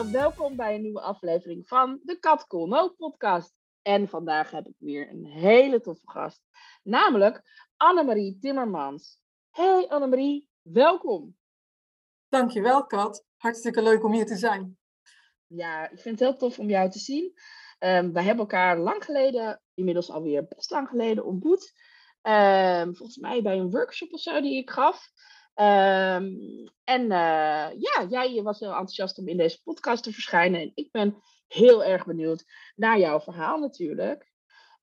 Allemaal, welkom bij een nieuwe aflevering van de Kat Cool podcast. En vandaag heb ik weer een hele toffe gast, namelijk Annemarie Timmermans. Hey Annemarie, welkom. Dankjewel Kat, hartstikke leuk om hier te zijn. Ja, ik vind het heel tof om jou te zien. Um, wij hebben elkaar lang geleden, inmiddels alweer best lang geleden, ontmoet. Um, volgens mij bij een workshop of zo die ik gaf. Um, en uh, ja, jij was heel enthousiast om in deze podcast te verschijnen. En ik ben heel erg benieuwd naar jouw verhaal natuurlijk.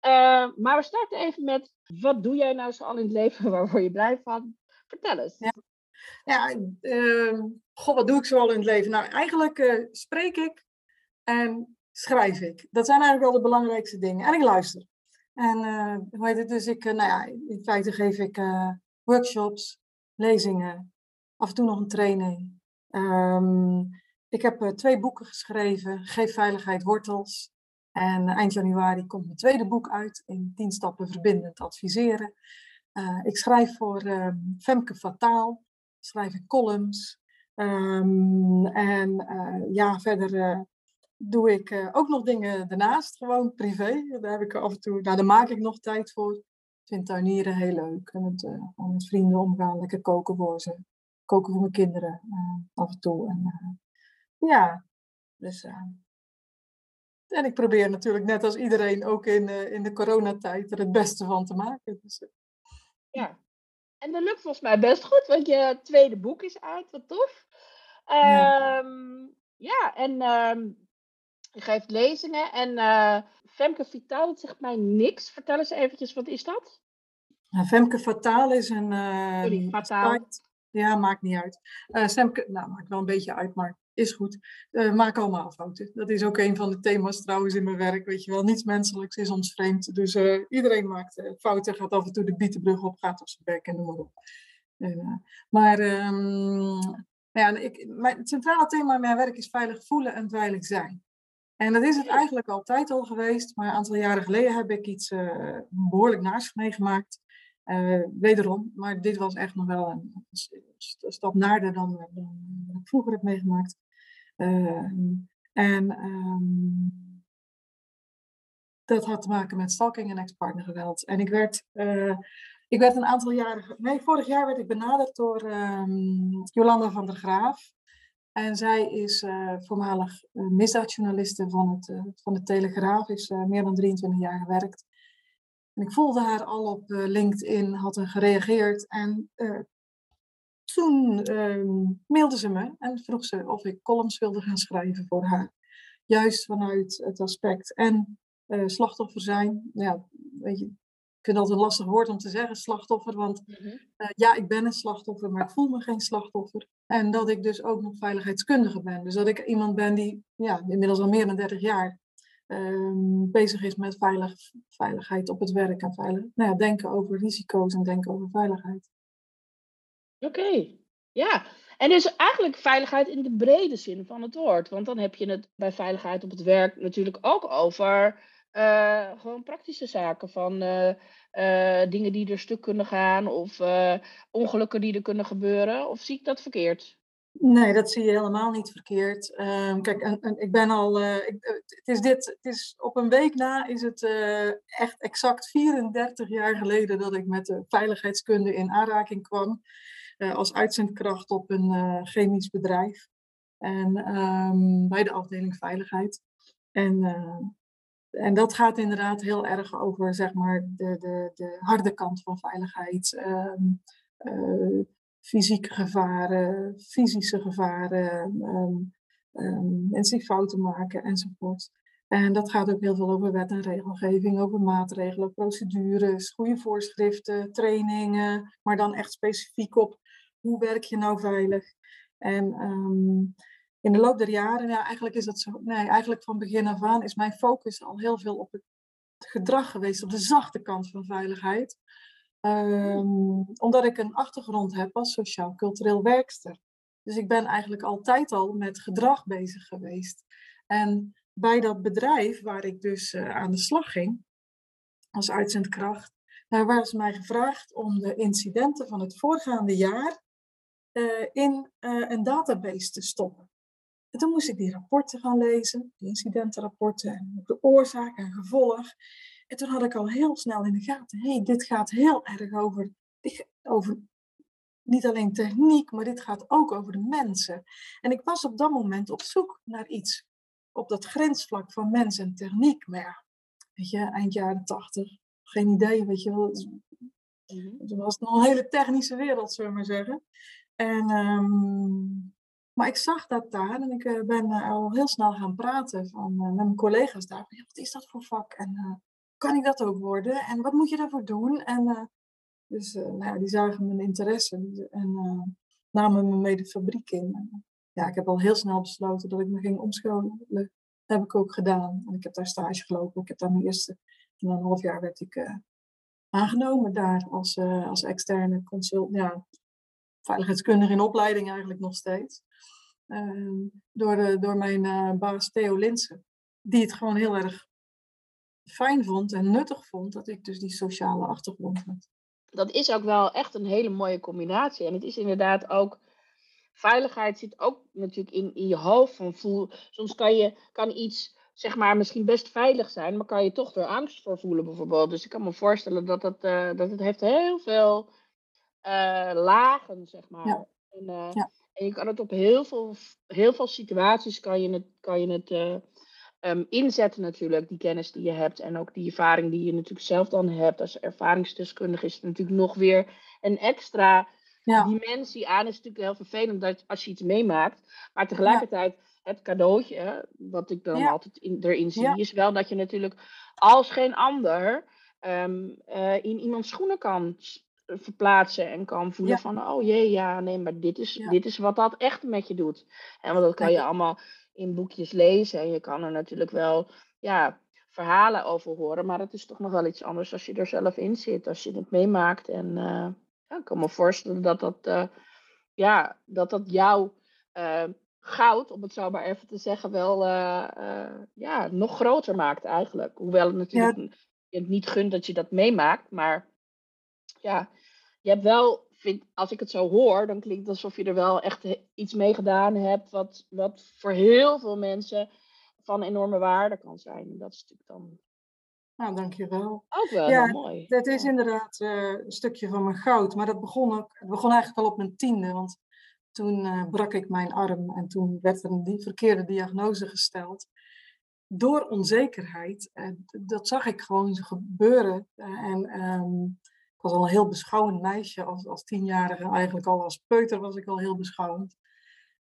Uh, maar we starten even met, wat doe jij nou zo al in het leven? Waar word je blij van? Vertel eens. Ja, ja god, wat doe ik zo al in het leven? Nou, eigenlijk uh, spreek ik en schrijf ik. Dat zijn eigenlijk wel de belangrijkste dingen. En ik luister. En uh, hoe heet het? Dus ik, nou ja, in feite geef ik workshops, lezingen, af en toe nog een training. Um, ik heb uh, twee boeken geschreven, Geef Veiligheid Wortels. En eind januari komt mijn tweede boek uit, in 10 stappen verbindend adviseren. Uh, ik schrijf voor uh, Femke Fataal, schrijf ik columns. Um, en ja, verder doe ik ook nog dingen daarnaast, gewoon privé. Daar heb ik af en toe, nou, daar maak ik nog tijd voor. Ik vind tuinieren heel leuk. En met, met vrienden omgaan, lekker koken voor ze. Koken voor mijn kinderen af en toe. En, ja, dus. Uh, en ik probeer natuurlijk net als iedereen ook in, uh, in de coronatijd er het beste van te maken. Dus, uh. Ja, en dat lukt volgens mij best goed, want je tweede boek is uit, wat tof. Ja, ja en um, je geeft lezingen en Femke Vitaal, zegt mij niks. Vertel eens eventjes, wat is dat? Nou, Femke Fataal is een. Sorry, Fataal. Ja, maakt niet uit. Femke, nou, maakt wel een beetje uit, maar is goed. Uh, maak allemaal fouten. Dat is ook een van de thema's trouwens in mijn werk. Weet je wel, niets menselijks is ons vreemd. Dus uh, iedereen maakt uh, fouten, gaat af en toe de bietenbrug op, gaat op zijn bek en noem maar op. maar um, ja, ik, mijn, het centrale thema in mijn werk is veilig voelen en veilig zijn. En dat is het eigenlijk altijd al geweest. Maar een aantal jaren geleden heb ik iets behoorlijk naars meegemaakt. wederom, maar dit was echt nog wel een, een stap naarder dan, dan, dan ik vroeger heb meegemaakt. Uh, en um, dat had te maken met stalking en ex-partnergeweld. En ik werd, uh, ik werd een aantal jaren, nee, vorig jaar werd ik benaderd door um, Jolanda van der Graaf. En zij is uh, voormalig misdaadjournaliste van, het, van de Telegraaf, is meer dan 23 jaar gewerkt. En ik volgde haar al op LinkedIn, had er gereageerd. En toen um, mailde ze me en vroeg ze of ik columns wilde gaan schrijven voor haar. Juist vanuit het aspect en slachtoffer zijn. Ja, weet je, vind dat een lastig woord om te zeggen, slachtoffer. Want uh, ja, ik ben een slachtoffer, maar ik voel me geen slachtoffer. En dat ik dus ook nog veiligheidskundige ben. Dus dat ik iemand ben die ja, inmiddels al meer dan 30 jaar um, bezig is met veilig, veiligheid op het werk. En veilig, nou ja, denken over risico's en denken over veiligheid. Oké, okay. ja. En dus eigenlijk veiligheid in de brede zin van het woord. Want dan heb je het bij veiligheid op het werk natuurlijk ook over uh, gewoon praktische zaken. Van uh, uh, dingen die er stuk kunnen gaan of ongelukken die er kunnen gebeuren. Of zie ik dat verkeerd? Nee, dat zie je helemaal niet verkeerd. Uh, kijk, ik ben al. Het is dit. Het is op een week na is het echt exact 34 jaar geleden dat ik met de veiligheidskunde in aanraking kwam. als uitzendkracht op een chemisch bedrijf. En um, bij de afdeling veiligheid. En, en dat gaat inderdaad heel erg over zeg maar, de, de, de harde kant van veiligheid. Um, fysieke gevaren, fysische gevaren, um, um, mensen die fouten maken enzovoort. En dat gaat ook heel veel over wet en regelgeving, over maatregelen, procedures, goede voorschriften, trainingen, maar dan echt specifiek op hoe werk je nou veilig? En ehm, in de loop der jaren, ja, eigenlijk is dat zo, nee, eigenlijk van begin af aan is mijn focus al heel veel op het gedrag geweest, op de zachte kant van veiligheid. Ehm, omdat ik een achtergrond heb als sociaal-cultureel werkster. Dus ik ben eigenlijk altijd al met gedrag bezig geweest. En bij dat bedrijf waar ik dus uh, aan de slag ging, als uitzendkracht, daar was mij gevraagd om de incidenten van het voorgaande jaar uh, in uh, een database te stoppen. En toen moest ik die rapporten gaan lezen, de incidentenrapporten en de oorzaak en gevolg. En toen had ik al heel snel in de gaten, hé, hey, dit gaat heel erg over, over niet alleen techniek, maar dit gaat ook over de mensen. En ik was op dat moment op zoek naar iets op dat grensvlak van mens en techniek. Maar ja, weet je, eind jaren tachtig, geen idee, weet je wel. Mhm. Toen was het nog een hele technische wereld, zullen we maar zeggen. En, um, maar ik zag dat daar en ik uh, ben uh, al heel snel gaan praten van, uh, met mijn collega's daar. Wat is dat voor vak en kan ik dat ook worden en wat moet je daarvoor doen? En dus nou ja, die zagen mijn interesse en namen me mee de fabriek in. Ja, ik heb al heel snel besloten dat ik me ging omscholen. Dat heb ik ook gedaan. En ik heb daar stage gelopen. Ik heb daar mijn eerste, na een half jaar werd ik aangenomen daar als, als externe consult, ja, veiligheidskundige in opleiding eigenlijk nog steeds. Ehm, door, de, door mijn uh, baas Theo Linsen. Die het gewoon heel erg fijn vond en nuttig vond dat ik dus die sociale achtergrond had. Dat is ook wel echt een hele mooie combinatie. En het is inderdaad ook. Veiligheid zit ook natuurlijk in, in je hoofd. Van voel, soms kan, je, kan iets zeg maar, misschien best veilig zijn, maar kan je toch er angst voor voelen bijvoorbeeld. Dus ik kan me voorstellen dat, dat, uh, dat het heeft heel veel uh, lagen, zeg maar. Ja. En, uh, ja. en, je kan het op heel veel, heel veel situaties kan je het, kan je het uh, um, inzetten natuurlijk, die kennis die je hebt. En ook die ervaring die je natuurlijk zelf dan hebt. Als ervaringsdeskundige is het natuurlijk nog weer een extra ja. dimensie aan. is natuurlijk heel vervelend dat als je iets meemaakt. Maar tegelijkertijd het cadeautje, wat ik dan altijd in, erin zie, is wel dat je natuurlijk als geen ander um, uh, in iemands schoenen kan verplaatsen en kan voelen van, oh jee, ja, nee, maar dit is, dit is wat dat echt met je doet. En want dat kan je allemaal in boekjes lezen en je kan er natuurlijk wel, ja, verhalen over horen, maar het is toch nog wel iets anders als je er zelf in zit, als je het meemaakt. En uh, ja, ik kan me voorstellen dat dat, uh, ja, dat, dat jouw uh, goud, om het zo maar even te zeggen, wel ja, nog groter maakt eigenlijk. Hoewel het natuurlijk je het niet gunt dat je dat meemaakt, maar ja, je hebt wel, vind, als ik het zo hoor, dan klinkt het alsof je er wel echt iets mee gedaan hebt, wat, wat voor heel veel mensen van enorme waarde kan zijn. En dat is natuurlijk dan. Nou, dankjewel. Ook wel ja, mooi. Dat is inderdaad uh, een stukje van mijn goud. Maar dat begon, ook, het begon eigenlijk al op mijn tiende. Want toen uh, brak ik mijn arm en toen werd er een verkeerde diagnose gesteld. Door onzekerheid. Uh, dat zag ik gewoon gebeuren. en um, ik was al een heel beschouwend meisje. Als, als tienjarige, eigenlijk al als peuter was ik al heel beschouwend.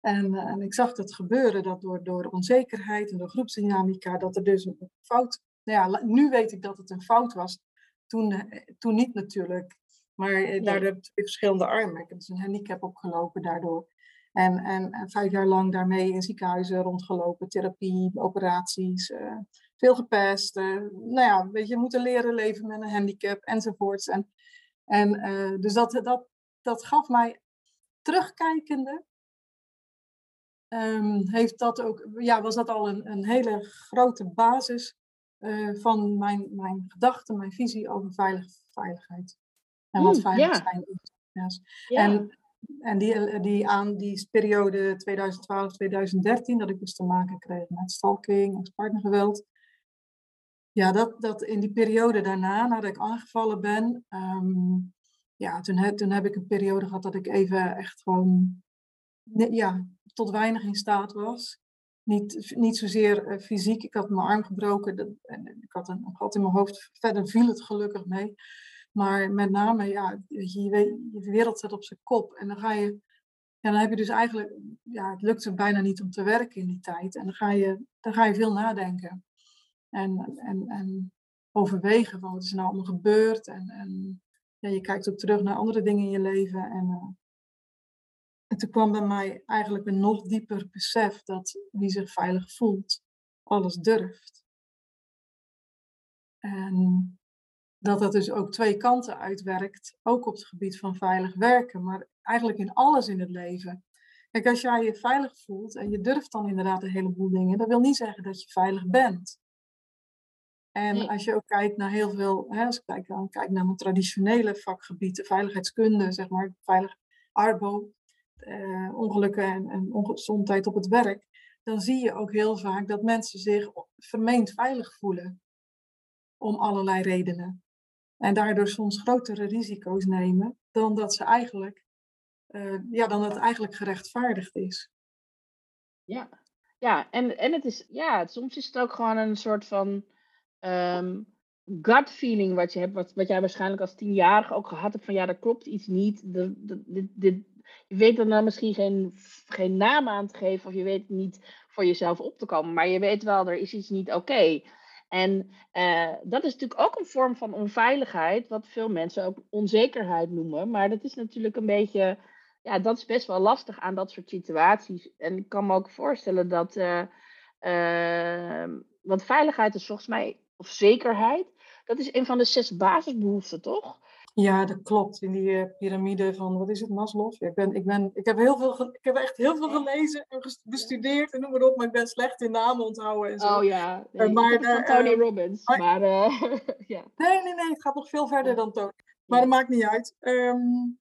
En, eh, en ik zag dat gebeuren, dat door, door onzekerheid en door groepsdynamica, dat er dus een fout... Nou ja, nu weet ik dat het een fout was. Toen, eh, toen niet natuurlijk. Maar eh, daar heb ik verschillende armen. Ik heb dus een handicap opgelopen daardoor. En, en, en, vijf jaar lang daarmee in ziekenhuizen rondgelopen, therapie, operaties, uh, veel gepest. Uh, nou ja, weet je, moeten leren leven met een handicap enzovoorts. En en uh, dus dat, dat, dat gaf mij terugkijkende. Um, heeft dat ook, ja, was dat al een, een hele grote basis uh, van mijn, mijn gedachten, mijn visie over veilig, veiligheid. En wat mm, veilig yeah. zijn is. Yes. Yeah. En, en die, die aan die periode 2012-2013, dat ik dus te maken kreeg met stalking en partnergeweld, ja, dat, dat in die periode daarna, nadat ik aangevallen ben, um, ja, toen, toen heb ik een periode gehad dat ik even echt gewoon ja, tot weinig in staat was. Niet, niet zozeer uh, fysiek, ik had mijn arm gebroken en ik had een gat in mijn hoofd. Verder viel het gelukkig mee. Maar met name, ja, je, je wereld zet op zijn kop. En dan ga je, ja, dan heb je dus eigenlijk, ja, het lukt ze bijna niet om te werken in die tijd. En dan ga je, dan ga je veel nadenken. En, en, en overwegen van wat is er nou allemaal gebeurd. En, en ja, je kijkt ook terug naar andere dingen in je leven. En uh, En toen kwam bij mij eigenlijk een nog dieper besef dat wie zich veilig voelt, alles durft. En dat dat dus ook twee kanten uitwerkt, ook op het gebied van veilig werken, maar eigenlijk in alles in het leven. Kijk, als jij je veilig voelt en je durft dan inderdaad een heleboel dingen, dat wil niet zeggen dat je veilig bent. En als je ook kijkt naar heel veel, hè, als ik kijk, dan kijk naar mijn traditionele vakgebieden, veiligheidskunde, zeg maar, veilig arbo, eh, ongelukken en, en ongezondheid op het werk, dan zie je ook heel vaak dat mensen zich vermeend veilig voelen. Om allerlei redenen. En daardoor soms grotere risico's nemen dan dat ze eigenlijk, uh, ja, dan het eigenlijk gerechtvaardigd is. Ja, ja en, en het is, ja, soms is het ook gewoon een soort van um, gut feeling wat je hebt, wat, wat jij waarschijnlijk als tienjarige ook gehad hebt van ja, er klopt iets niet. Je weet er dan misschien geen, geen naam aan te geven of je weet niet voor jezelf op te komen, maar je weet wel, er is iets niet oké. En uh, dat is natuurlijk ook een vorm van onveiligheid, wat veel mensen ook onzekerheid noemen. Maar dat is natuurlijk een beetje, ja, dat is best wel lastig aan dat soort situaties. En ik kan me ook voorstellen dat, uh, want veiligheid is volgens mij, of zekerheid, dat is een van de zes basisbehoeften, toch? Ja, dat klopt. In die uh, piramide van, wat is het, Maslow? Ja, ik, ben, ik, ben, ik, heb heel veel ik heb echt heel veel gelezen en bestudeerd en noem maar op, maar ik ben slecht in namen onthouden en zo. Oh ja, eh, nee, maar, Tony uh, Robbins. Maar, ja. Nee, nee, nee, het gaat nog veel verder dan Tony. Maar dat maakt niet uit. Um,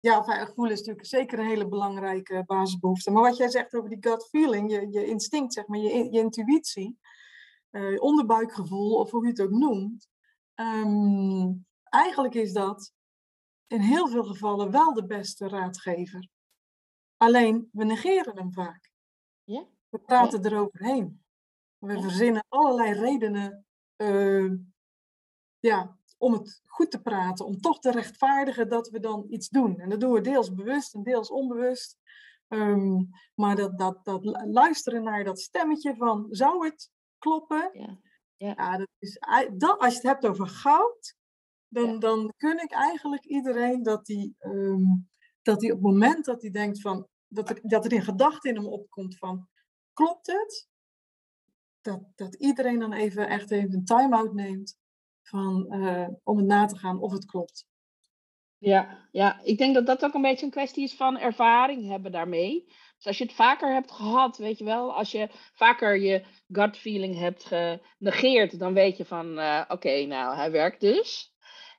ja, veilig voelen is natuurlijk zeker een hele belangrijke basisbehoefte. Maar wat jij zegt over die gut feeling, je, je instinct, zeg maar, je, je intuïtie, uh, onderbuikgevoel, of hoe je het ook noemt. Um, eigenlijk is dat in heel veel gevallen wel de beste raadgever. Alleen, we negeren hem vaak. Ja? We praten ja. eroverheen. We ja. verzinnen allerlei redenen uh, ja, om het goed te praten, om toch te rechtvaardigen dat we dan iets doen. En dat doen we deels bewust en deels onbewust. Um, maar dat, dat, dat luisteren naar dat stemmetje van, zou het kloppen? Ja, ja. ja dat is, dat, als je het hebt over goud, dan, ja. dan kun ik eigenlijk iedereen dat die, um, dat die op het moment dat hij denkt van, dat er, dat er in gedachten in hem opkomt van, klopt het? Dat, dat iedereen dan even echt even een time-out neemt van, uh, om het na te gaan of het klopt. Ja, ja, ik denk dat dat ook een beetje een kwestie is van ervaring hebben daarmee. Dus als je het vaker hebt gehad, weet je wel, als je vaker je gut feeling hebt genegeerd, dan weet je van, uh, oké, okay, nou, hij werkt dus.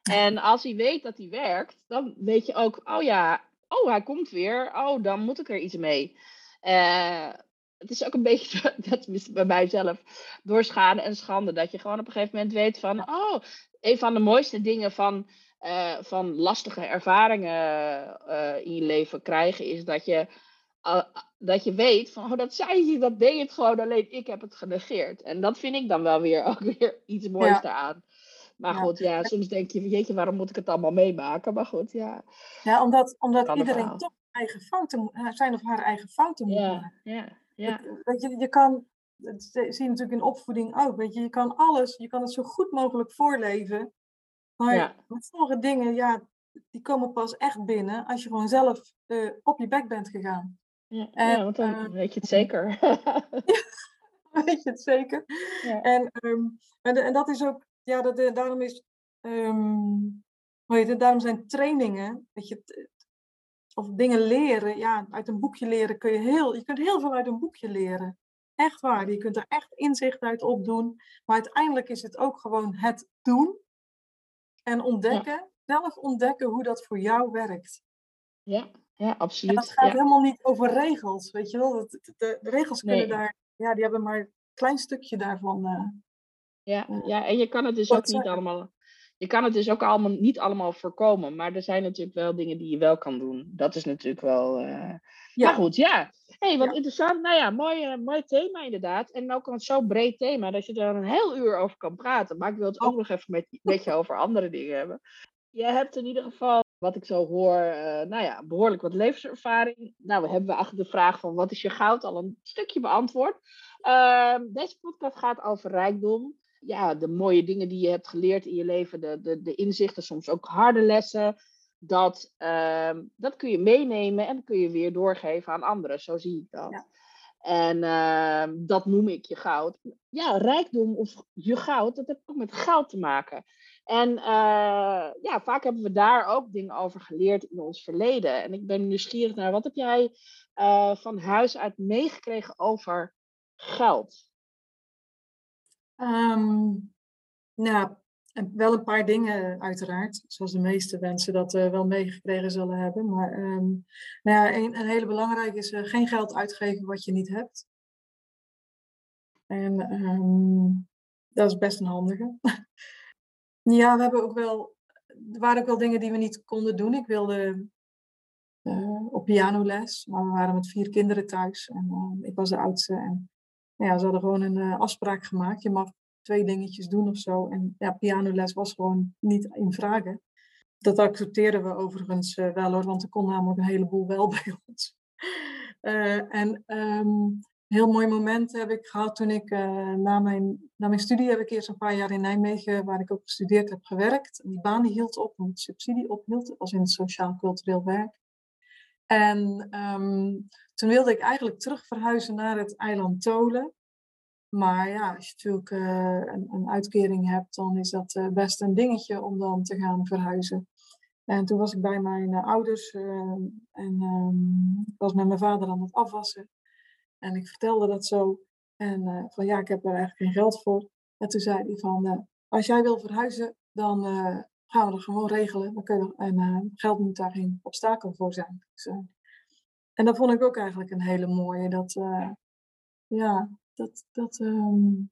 En als hij weet dat hij werkt, dan weet je ook, oh ja, oh hij komt weer, oh dan moet ik er iets mee. Uh, het is ook een beetje, dat is bij mijzelf, door schade en schande, dat je gewoon op een gegeven moment weet van, oh, een van de mooiste dingen van, uh, van lastige ervaringen uh, in je leven krijgen, is dat je, dat je weet van, oh dat zei je, dat deed het gewoon, alleen ik heb het genegeerd. En dat vind ik dan wel weer ook weer iets moois ja. eraan. Maar ja. goed, ja, soms denk je, jeetje, waarom moet ik het allemaal meemaken? Maar goed, ja. Ja, omdat, omdat iedereen toch eigen fouten, zijn of haar eigen fouten moet ja, maken. Ja, ja. Weet je, je kan, dat zie je natuurlijk in opvoeding ook, weet je, je kan alles, je kan het zo goed mogelijk voorleven. Maar ja. sommige dingen, ja, die komen pas echt binnen als je gewoon zelf uh, op je bek bent gegaan. Ja, en, ja want dan uh, weet je het zeker. weet je het zeker. Ja. En, um, en, en dat is ook ja, dat, eh, daarom is. Um, het, daarom zijn trainingen, weet je, of dingen leren, ja, uit een boekje leren kun je heel, je kunt heel veel uit een boekje leren. Echt waar, je kunt er echt inzicht uit opdoen. Maar uiteindelijk is het ook gewoon het doen en ontdekken, ja. zelf ontdekken hoe dat voor jou werkt. Ja, ja absoluut. En dat gaat ja. helemaal niet over regels, weet je wel. De, de, de regels kunnen nee. daar, ja, die hebben maar een klein stukje daarvan. Uh, ja, ja, en je kan het dus ook niet allemaal. Je kan het dus ook allemaal niet allemaal voorkomen. Maar er zijn natuurlijk wel dingen die je wel kan doen. Dat is natuurlijk wel. Uh... Ja. Maar goed, ja. hey, wat ja. interessant. Nou ja, mooi, uh, mooi thema inderdaad. En ook een zo breed thema dat je er een heel uur over kan praten. Maar ik wil het ook oh. nog even met, met je over andere dingen hebben. Je hebt in ieder geval, wat ik zo hoor, uh, nou ja, behoorlijk wat levenservaring. Nou, we hebben achter de vraag van wat is je goud al een stukje beantwoord. Ehm, deze podcast gaat over rijkdom ja, de mooie dingen die je hebt geleerd in je leven, de, de, de inzichten, soms ook harde lessen. dat, ehm, dat kun je meenemen en kun je weer doorgeven aan anderen. Zo zie ik dat. En ehm, dat noem ik je goud. Ja, rijkdom of je goud, dat heeft ook met goud te maken. En uh, ja, vaak hebben we daar ook dingen over geleerd in ons verleden. En ik ben nieuwsgierig naar, wat heb jij uh, van huis uit meegekregen over geld? Um, nou, wel een paar dingen uiteraard, zoals de meeste mensen dat wel meegekregen zullen hebben. Maar um, nou ja, een, een, hele belangrijke is geen geld uitgeven wat je niet hebt. En um, dat is best een handige. ja, we hebben ook wel, er waren ook wel dingen die we niet konden doen. Ik wilde uh, op pianoles, maar we waren met vier kinderen thuis en ik was de oudste. En ja, ze hadden gewoon een afspraak gemaakt. Je mag twee dingetjes doen of zo. En ja, pianoles was gewoon niet in vragen. Dat accepteerden we overigens wel hoor, want er kon namelijk een heleboel wel bij ons. En um, heel mooi moment heb ik gehad toen ik uh, na, mijn, na mijn studie heb ik eerst een paar jaar in Nijmegen, waar ik ook gestudeerd heb, gewerkt. Die baan hield op, de subsidie ophield, als in het sociaal-cultureel werk. En um, toen wilde ik eigenlijk terug verhuizen naar het eiland Tolen. Maar ja, als je natuurlijk uh, een, een, uitkering hebt, dan is dat uh, best een dingetje om dan te gaan verhuizen. En toen was ik bij mijn ouders en um, was met mijn vader aan het afwassen. En ik vertelde dat zo. En van ja, ik heb er eigenlijk geen geld voor. En toen zei hij van, als jij wil verhuizen, dan gaan we dat gewoon regelen. Dan kun je, en geld moet daar geen obstakel voor zijn. Dus, en dat vond ik ook eigenlijk een hele mooie. Dat, ja, dat, dat, um,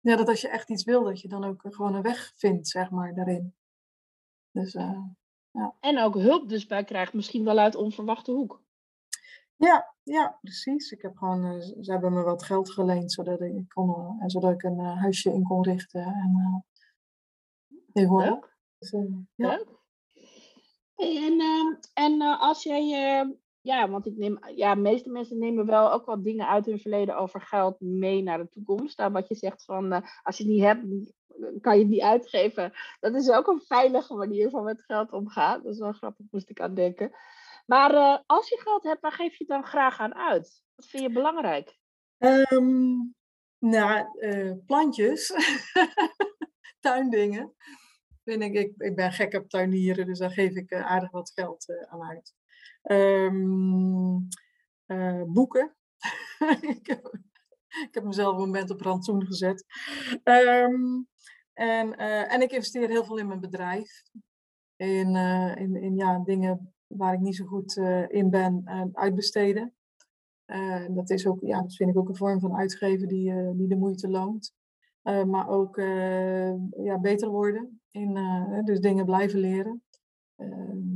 ja, dat als je echt iets wil, dat je dan ook gewoon een weg vindt, zeg maar, daarin. Dus, ja. En ook hulp dus bij krijgt, misschien wel uit onverwachte hoek. Ja, ja, precies. Ik heb gewoon, uh, ze hebben me wat geld geleend, zodat ik, kon, uh, en zodat ik een huisje in kon richten. En, uh, Leuk. Dus, ja. Leuk. En, ehm, en als jij ja, want ik neem, ja, de meeste mensen nemen wel ook wel dingen uit hun verleden over geld mee naar de toekomst. Daar wat je zegt van, als je het niet hebt, kan je het niet uitgeven. Dat is ook een veilige manier van met geld omgaan. Dat is wel grappig, moest ik aan denken. Maar uh, als je geld hebt, waar geef je het dan graag aan uit? Wat vind je belangrijk? Um, nou, uh, plantjes, tuindingen. Ik, ik, ik ben gek op tuinieren, dus daar geef ik aardig wat geld aan uit. Uh, boeken. ik, heb, ik, heb, mezelf een moment op rantsoen gezet. Um, en, en ik investeer heel veel in mijn bedrijf. In, in, in ja, dingen waar ik niet zo goed in ben, uitbesteden. dat, is ook, ja, dat vind ik ook een vorm van uitgeven die, die de moeite loont. maar ook ja, beter worden. In, dus dingen blijven leren. Ehm,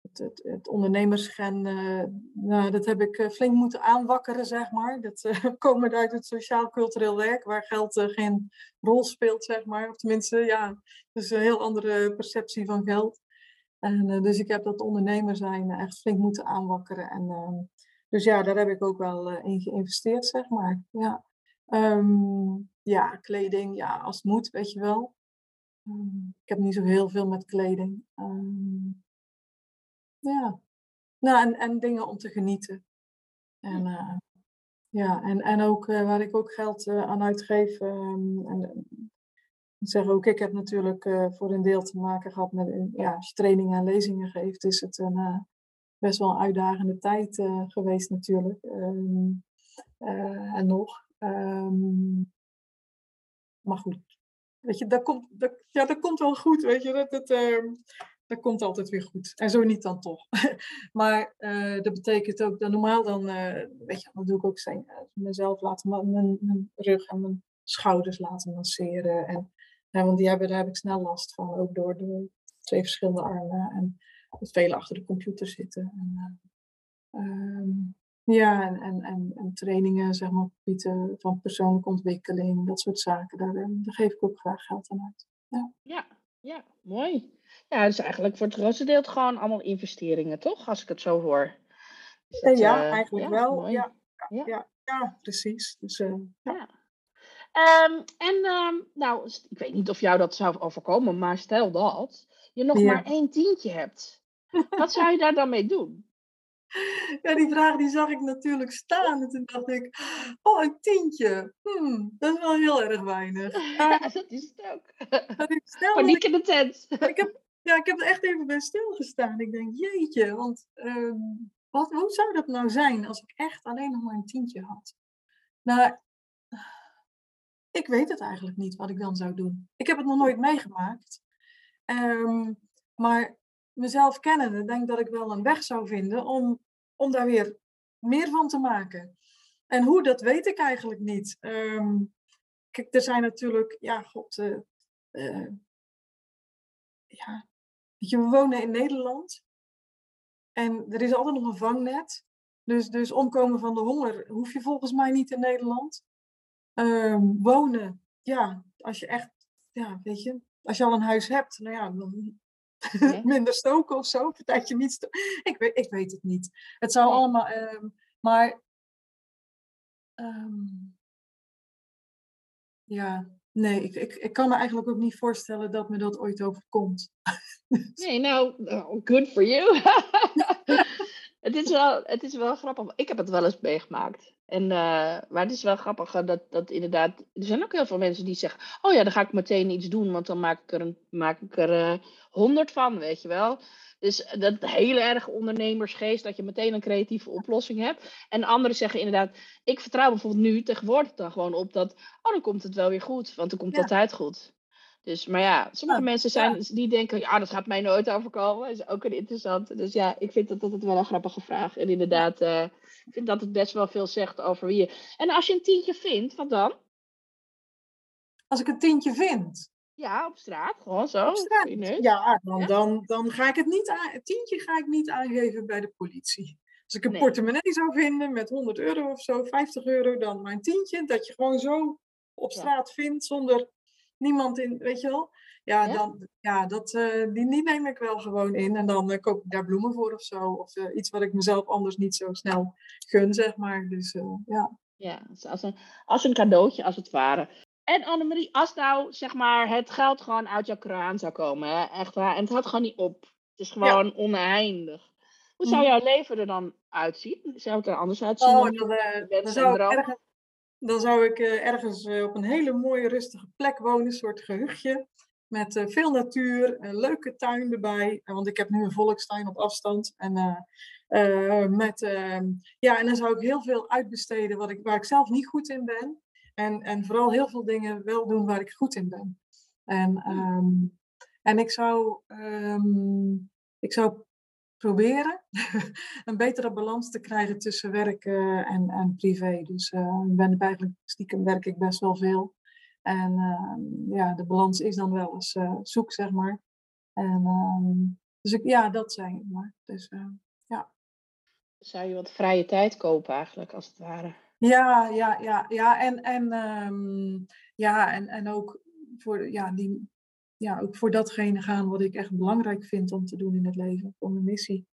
het, het, uh, nou, dat heb ik eh, flink moeten aanwakkeren, zeg maar. Dat uh, komt uit het sociaal-cultureel werk, waar geld geen rol speelt, zeg maar. Of tenminste, ja, dus een heel andere perceptie van geld. En, dus ik heb dat ondernemer zijn echt flink moeten aanwakkeren. En, ehm, dus ja, daar heb ik ook wel in geïnvesteerd, zeg maar. Ja, um, ja kleding, ja, als het moet, weet je wel. Um, ik heb niet zo heel veel met kleding. Ja. Nou, en, en dingen om te genieten. En, uh, ja, en, en ook uh, waar ik ook geld uh, aan uitgeef. En, zeg ook, ik heb natuurlijk voor een deel te maken gehad met, ja, als je trainingen en lezingen geeft, is het een best wel een uitdagende tijd geweest natuurlijk. Um, en nog. Um, maar goed, weet je, dat komt, dat, ja, dat komt wel goed, weet je. Dat, dat, dat komt altijd weer goed. En zo niet dan toch. maar dat betekent ook dat normaal dan, weet je, dan doe ik ook zijn, mezelf laten, mijn, mijn, rug en mijn schouders laten masseren. En, want die hebben, daar heb ik snel last van, ook door de twee verschillende armen en het vele achter de computer zitten. En, um, ja, en, en, en, en, trainingen, zeg maar, bieden van persoonlijke ontwikkeling, dat soort zaken, daar, daar geef ik ook graag geld aan uit. Ja, ja, ja mooi. Ja, dus eigenlijk voor het grootste deel gewoon allemaal investeringen, toch? Als ik het zo hoor. Dat, ja, uh, eigenlijk ja, wel. Ja, ja, ja. Ja, precies. Dus, uh, ja. Um, en um, nou, ik weet niet of jou dat zou overkomen, maar stel dat je nog maar één tientje hebt. Wat zou je daar dan mee doen? Ja, die vraag die zag ik natuurlijk staan. En toen dacht ik, oh, een tientje. Hmm, dat is wel heel erg weinig. Ja, dat is het ook. Is Paniek in de tent. Ik heb, ja, ik heb er echt even bij stilgestaan. Ik denk, jeetje, want ehm, wat, hoe zou dat nou zijn als ik echt alleen nog maar een tientje had? Nou, ik weet het eigenlijk niet wat ik dan zou doen. Ik heb het nog nooit meegemaakt. Ehm, maar mezelf kennende, denk dat ik wel een weg zou vinden om, om daar weer meer van te maken. En hoe, dat weet ik eigenlijk niet. Ehm, kijk, er zijn natuurlijk, ja, god, uh, uh, ja, je, we wonen in Nederland. En er is altijd nog een vangnet. Dus, dus omkomen van de honger hoef je volgens mij niet in Nederland. Ehm, wonen, ja, als je echt, ja, weet je, als je al een huis hebt, nou ja, dan minder stoken of zo. Dat je niet ik, weet, ik weet het niet. Het zou allemaal, um, maar um, ja, nee, ik, ik, ik kan me eigenlijk ook niet voorstellen dat me dat ooit overkomt. nee, nou, nou, good for you. het, is wel, het is wel grappig. Ik heb het wel eens meegemaakt. En, uh, maar het is wel grappig dat, dat inderdaad. Er zijn ook heel veel mensen die zeggen: Oh ja, dan ga ik meteen iets doen, want dan maak ik er, een, maak ik er uh, honderd van, weet je wel. Dus dat hele erg ondernemersgeest, dat je meteen een creatieve oplossing hebt. En anderen zeggen inderdaad: Ik vertrouw bijvoorbeeld nu tegenwoordig dan gewoon op dat. Oh, dan komt het wel weer goed, want dan komt het altijd goed. Dus, maar ja, sommige mensen zijn, die denken, ja, dat gaat mij nooit overkomen. Dat is ook een interessante. Dus ja, ik vind dat, dat het wel een grappige vraag. En inderdaad, uh, ik vind dat het best wel veel zegt over wie je... En als je een tientje vindt, wat dan? Als ik een tientje vind? Ja, op straat, gewoon zo. Op straat. Ja, dan, Dan, dan ga ik het niet aan... Het tientje ga ik niet aangeven bij de politie. Als ik een portemonnee zou vinden met 100 euro of zo, 50 euro, dan mijn tientje, dat je gewoon zo op straat vindt zonder niemand in, weet je wel. Ja, Dan, ja dat, uh, die, die neem ik wel gewoon in. En dan uh, koop ik daar bloemen voor of zo. Of uh, iets wat ik mezelf anders niet zo snel gun, zeg maar. Dus ja. Ja, als een, als een cadeautje, als het ware. En Annemarie, als nou zeg maar het geld gewoon uit jouw kraan zou komen, hè? echt waar, en het had gewoon niet op. Het is gewoon ja. oneindig. Hoe zou mhm. jouw leven er dan uitzien? Zou het er anders uitzien? Oh, dan, dan zou ik ergens, dan zou ik uh, ergens uh, op een hele mooie rustige plek wonen, een soort gehuchtje. Met uh, veel natuur, een leuke tuin erbij. want ik heb nu een volkstuin op afstand. En, met, ehm, ja, en dan zou ik heel veel uitbesteden wat ik, waar ik zelf niet goed in ben. En, en vooral heel veel dingen wel doen waar ik goed in ben. En, um, en ik zou, um, ik zou proberen een betere balans te krijgen tussen werk uh, en, en privé. Dus uh, ik ben eigenlijk stiekem werk ik best wel veel. En uh, ja, de balans is dan wel eens eh, zoek, zeg maar. En, um, dus ik, ja, dat ik maar. Dus ja. Zou je wat vrije tijd kopen eigenlijk, als het ware? Ja, ja, ja, ja. En, en, um, ja, en, en ook voor ja, die, ja, ook voor datgene gaan wat ik echt belangrijk vind om te doen in het leven, voor mijn missie.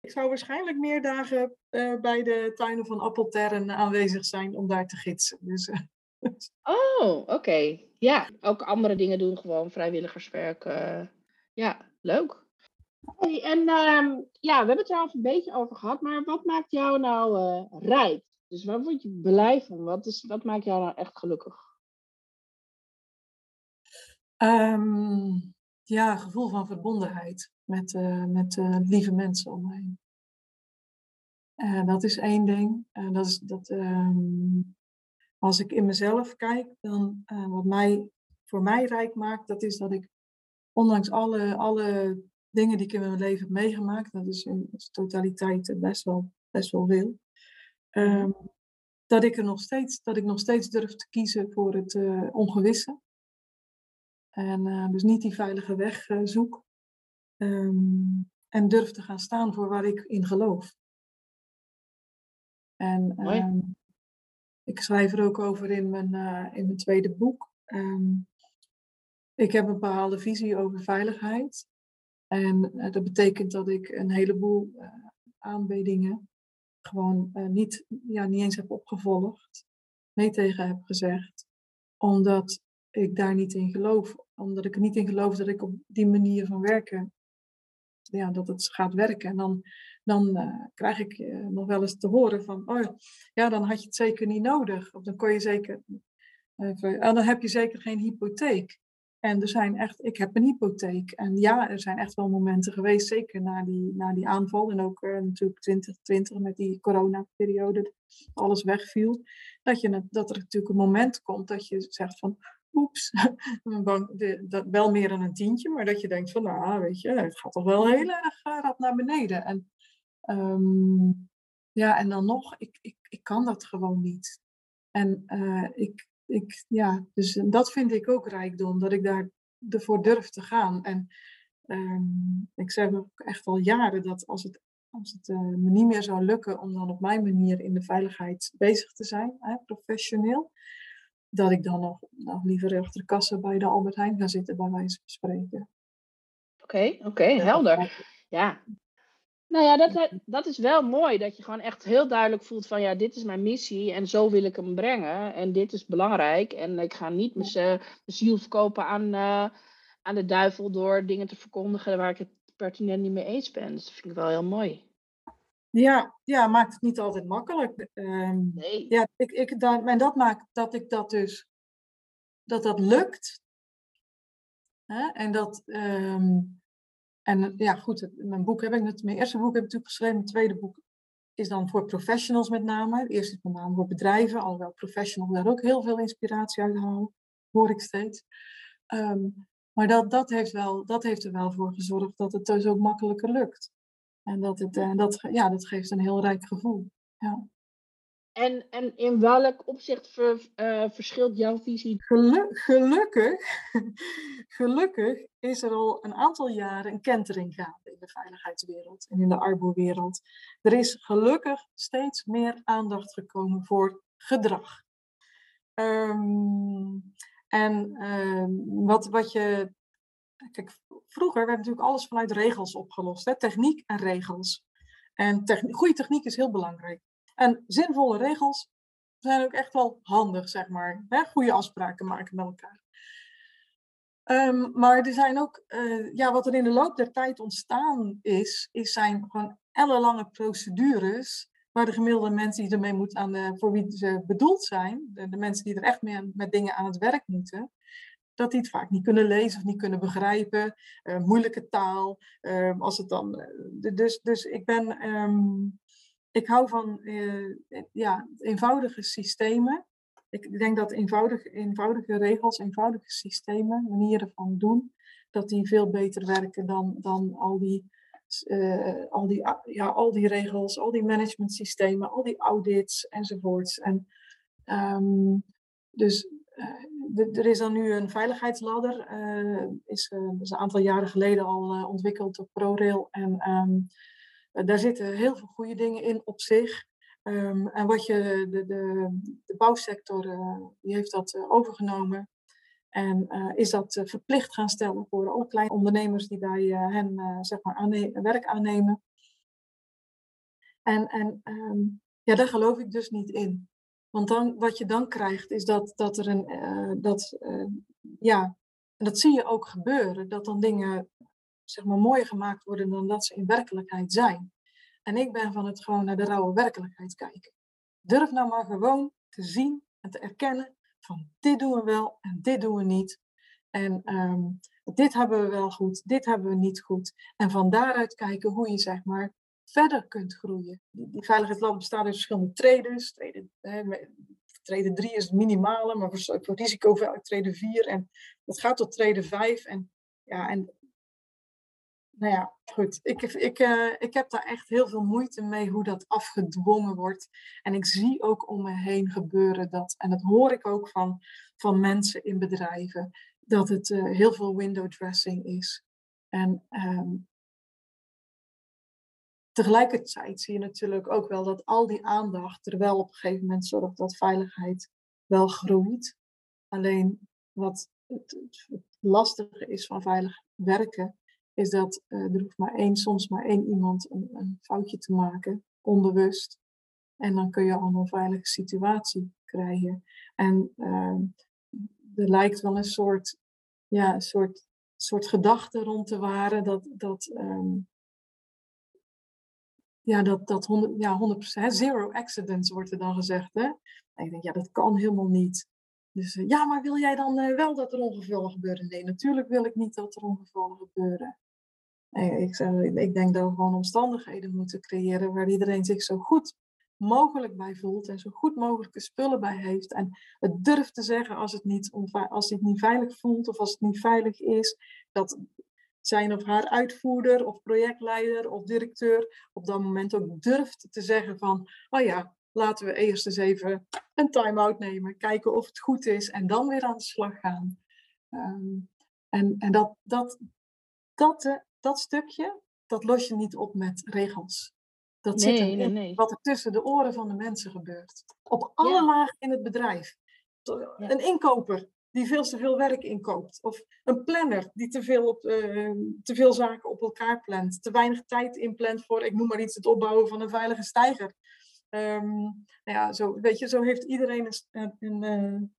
Ik zou waarschijnlijk meer dagen uh, bij de tuinen van Appelterren aanwezig zijn om daar te gidsen. Dus, uh, oh, oké. Okay. Ja, ook andere dingen doen, gewoon vrijwilligerswerk. Uh, ja, leuk. Hey, en um, ja, we hebben het er al een beetje over gehad, maar wat maakt jou nou rijk? Dus waar word je blij van? Wat, is, wat maakt jou nou echt gelukkig? Um, ja, gevoel van verbondenheid met, uh, met uh, lieve mensen om me heen. Uh, dat is één ding. dat is, dat, um, als ik in mezelf kijk, dan wat mij, voor mij rijk maakt, dat is dat ik, ondanks alle, alle dingen die ik in mijn leven heb meegemaakt, dat is in totaliteit best wel, best wel veel, um, dat ik er nog steeds, dat ik nog steeds durf te kiezen voor het ongewisse. En uh, dus niet die veilige weg uh, zoek. Um, en durf te gaan staan voor waar ik in geloof. En um, ik schrijf er ook over in mijn, uh, in mijn tweede boek. Um, ik heb een bepaalde visie over veiligheid. En dat betekent dat ik een heleboel aanbiedingen gewoon niet, ja, niet eens heb opgevolgd. Nee tegen heb gezegd. Omdat ik daar niet in geloof. Omdat ik er niet in geloof dat ik op die manier van werken, ja, dat het gaat werken. En dan, dan uh, krijg ik uh, nog wel eens te horen van, oh ja, dan had je het zeker niet nodig. Of dan kon je zeker, en dan heb je zeker geen hypotheek. En er zijn echt, ik heb een hypotheek. En ja, er zijn echt wel momenten geweest, zeker na die, na die aanval. En ook uh, natuurlijk 2020 met die coronaperiode, alles wegviel. Dat, je, dat er natuurlijk een moment komt dat je zegt van, oeps, dat, wel meer dan een tientje. Maar dat je denkt van, nou weet je, het gaat toch wel heel erg uh, rap naar beneden. En um, ja, en dan nog, ik, ik, ik kan dat gewoon niet. En uh, ik, ik, ja, dus dat vind ik ook rijkdom, dat ik daar ervoor durf te gaan. En um, ik zeg ook echt al jaren dat als het, als het uh, me niet meer zou lukken om dan op mijn manier in de veiligheid bezig te zijn, hè, professioneel, dat ik dan nog, nog liever achter de kassa bij de Albert Heijn ga zitten, bij wijze van spreken. Oké, oké, okay, helder. Ja, nou ja, dat, dat is wel mooi. Dat je gewoon echt heel duidelijk voelt van ja, dit is mijn missie en zo wil ik hem brengen. En dit is belangrijk. En ik ga niet mijn ziel verkopen aan, uh, aan de duivel door dingen te verkondigen waar ik het pertinent niet mee eens ben. Dus dat vind ik wel heel mooi. Ja, ja maakt het niet altijd makkelijk. Um, nee. Ja, ik, ik, dat, en dat maakt dat ik dat dus, dat dat lukt. Hè? En dat, um, en ja, goed, mijn boek heb ik, mijn eerste boek heb ik natuurlijk geschreven. Mijn tweede boek is dan voor professionals met name. Het eerste is met name voor bedrijven, alhoewel professionals daar ook heel veel inspiratie uit halen, hoor ik steeds. Um, maar dat, dat, heeft wel, dat heeft er wel voor gezorgd dat het dus ook makkelijker lukt. En dat, het, uh, dat, ja, dat geeft een heel rijk gevoel. Ja. En, en in welk opzicht ver, uh, verschilt jouw visie? Gelu gelukkig, gelukkig is er al een aantal jaren een kentering gaande in de veiligheidswereld en in de arbo-wereld. Er is gelukkig steeds meer aandacht gekomen voor gedrag. Um, en um, wat, wat je. Kijk, vroeger werd natuurlijk alles vanuit regels opgelost: hè? techniek en regels. En techn goede techniek is heel belangrijk. En zinvolle regels zijn ook echt wel handig, zeg maar. Goede afspraken maken met elkaar. Um, maar er zijn ook, uh, ja, wat er in de loop der tijd ontstaan is, is zijn gewoon ellenlange procedures. Waar de gemiddelde mensen die ermee moeten aan de, voor wie ze bedoeld zijn, de mensen die er echt mee met dingen aan het werk moeten, dat die het vaak niet kunnen lezen of niet kunnen begrijpen. Uh, moeilijke taal. Uh, als het dan, uh, dus, dus ik ben, um, ik hou van ja, eenvoudige systemen. Ik denk dat eenvoudige, eenvoudige regels, eenvoudige systemen, manieren van doen, dat die veel beter werken dan, dan al, die, al, die, ja, al die regels, al die managementsystemen, al die audits enzovoorts. En, um, dus er is dan nu een veiligheidsladder, uh, is, is, een aantal jaren geleden al ontwikkeld door ProRail. En um, daar zitten heel veel goede dingen in op zich. Um, en wat je, de, de, de bouwsector, die heeft dat overgenomen. En is dat verplicht gaan stellen voor alle kleine ondernemers die bij hen zeg maar werk aannemen. En, en um, ja, daar geloof ik dus niet in. Want dan, wat je dan krijgt, is dat, dat er een, dat, ja, en dat zie je ook gebeuren, dat dan dingen zeg maar mooier gemaakt worden dan dat ze in werkelijkheid zijn. En ik ben van het gewoon naar de rauwe werkelijkheid kijken. Durf nou maar gewoon te zien en te erkennen van dit doen we wel en dit doen we niet. En um, dit hebben we wel goed, dit hebben we niet goed. En van daaruit kijken hoe je zeg maar verder kunt groeien. Die, veiligheidslab bestaat uit verschillende traders. Treden, treden 3 is het minimale, maar voor, voor risico treden 4. En dat gaat tot treden 5. En, ja, en nou ja, goed. Ik, ik, uh, ik heb daar echt heel veel moeite mee hoe dat afgedwongen wordt. En ik zie ook om me heen gebeuren dat, en dat hoor ik ook van, van mensen in bedrijven, dat het uh, heel veel window dressing is. En um, tegelijkertijd zie je natuurlijk ook wel dat al die aandacht er wel op een gegeven moment zorgt dat veiligheid wel groeit. Alleen wat het, lastige is van veilig werken, is dat uh, er hoeft maar één, soms maar één iemand een, een, foutje te maken, onbewust. En dan kun je al een veilige situatie krijgen. En uh, er lijkt wel een soort, ja, soort, soort gedachte rond te waren dat, dat, ehm, ja, dat, dat 100, ja, 100%, hè, zero accidents wordt er dan gezegd. Hè? En ik denk, ja, dat kan helemaal niet. Dus ja, maar wil jij dan wel dat er ongevallen gebeuren? Nee, natuurlijk wil ik niet dat er ongevallen gebeuren. Ik, zeg, ik denk dat we gewoon omstandigheden moeten creëren waar iedereen zich zo goed mogelijk bij voelt en zo goed mogelijke spullen bij heeft. En het durft te zeggen als het niet, als het niet veilig voelt of als het niet veilig is. Dat zijn of haar uitvoerder of projectleider of directeur op dat moment ook durft te zeggen van, oh ja, laten we eerst eens even een time-out nemen, kijken of het goed is en dan weer aan de slag gaan. Ehm, en en dat, dat, dat, uh, dat stukje, dat los je niet op met regels. Dat zit er in wat er tussen de oren van de mensen gebeurt. Op alle lagen in het bedrijf. Een inkoper die veel te veel werk inkoopt. Of een planner die te veel, op, uh, te veel zaken op elkaar plant. Te weinig tijd inplant voor, ik noem maar iets, het opbouwen van een veilige stijger. Um, nou ja, zo, weet je, zo heeft iedereen een, een, een,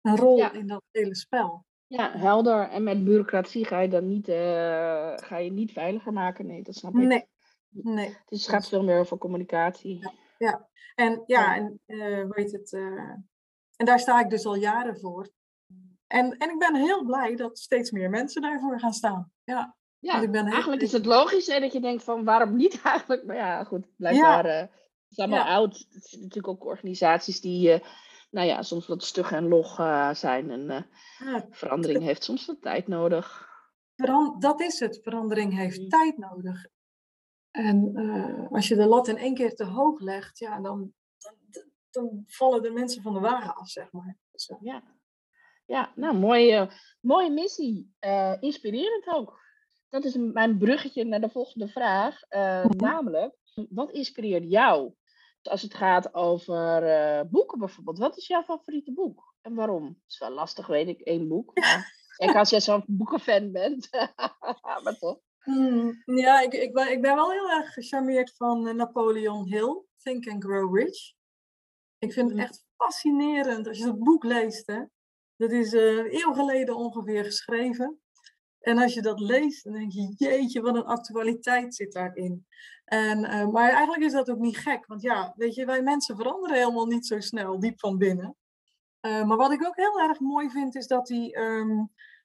een rol in dat hele spel. Ja, helder. En met bureaucratie ga je dan niet, uh, ga je niet veiliger maken. Nee, dat snap ik. Nee. nee. Het is, gaat veel meer over communicatie. Ja, ja. en ja, en uh, hoe heet het? En daar sta ik dus al jaren voor. En, en ik ben heel blij dat steeds meer mensen daarvoor gaan staan. Ja, ja ik ben eigenlijk is het logisch hè, dat je denkt van waarom niet eigenlijk? Maar ja, goed, blijkbaar ja. het is allemaal oud. Het zijn natuurlijk ook organisaties die nou ja, soms wat stug en log uh, zijn. En uh, verandering heeft soms wat tijd nodig. Dat is het, verandering heeft mm. tijd nodig. En uh, als je de lat in één keer te hoog legt, ja, dan, dan, dan vallen de mensen van de wagen af, zeg maar. Dus, ja. Ja, nou, mooie, mooie missie. inspirerend ook. Dat is mijn bruggetje naar de volgende vraag. Mm -hmm. Namelijk, wat inspireert jou? als het gaat over uh, boeken bijvoorbeeld. Wat is jouw favoriete boek? En waarom? Het is wel lastig, weet ik, één boek. Maar kijk, als jij zo'n boekenfan bent. maar toch. Hmm, ja, ik, ik, ben, ik ben wel heel erg gecharmeerd van Napoleon Hill. Think and Grow Rich. Ik vind het hmm. echt fascinerend als je dat boek leest. Hè. Dat is een eeuw geleden ongeveer geschreven. En als je dat leest, dan denk je, jeetje, wat een actualiteit zit daarin. En, uh, maar eigenlijk is dat ook niet gek, want ja, weet je, wij mensen veranderen helemaal niet zo snel, diep van binnen. Uh, maar wat ik ook heel erg mooi vind, is dat hij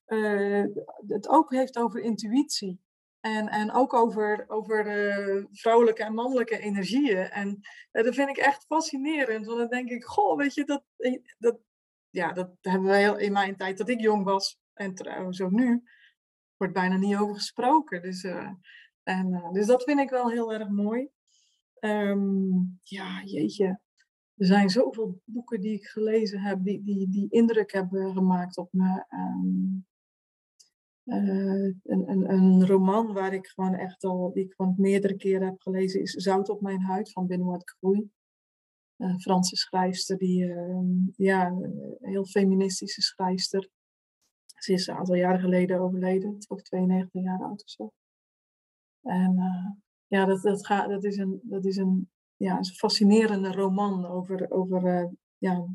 uh, het ook heeft over intuïtie. En, en ook over, over vrouwelijke en mannelijke energieën. En dat vind ik echt fascinerend, want dan denk ik, goh, weet je, dat, dat, ja, dat hebben wij in mijn tijd dat ik jong was, en trouwens ook nu, wordt bijna niet over gesproken. Dus, uh, en, uh, dus dat vind ik wel heel erg mooi. Um, ja, jeetje. Er zijn zoveel boeken die ik gelezen heb, die, die, die indruk hebben gemaakt op me. Um, uh, een, een, een, roman waar ik gewoon echt al, die ik gewoon meerdere keren heb gelezen, is Zout op mijn huid van Benoît Groei. Een Franse schrijfster, die, uh, ja, een heel feministische schrijfster. Ze is een aantal jaren geleden overleden, ook 92 jaar oud of zo. En uh, ja, dat, dat, gaat, dat is, een, dat is een, ja, een fascinerende roman over, over uh, ja,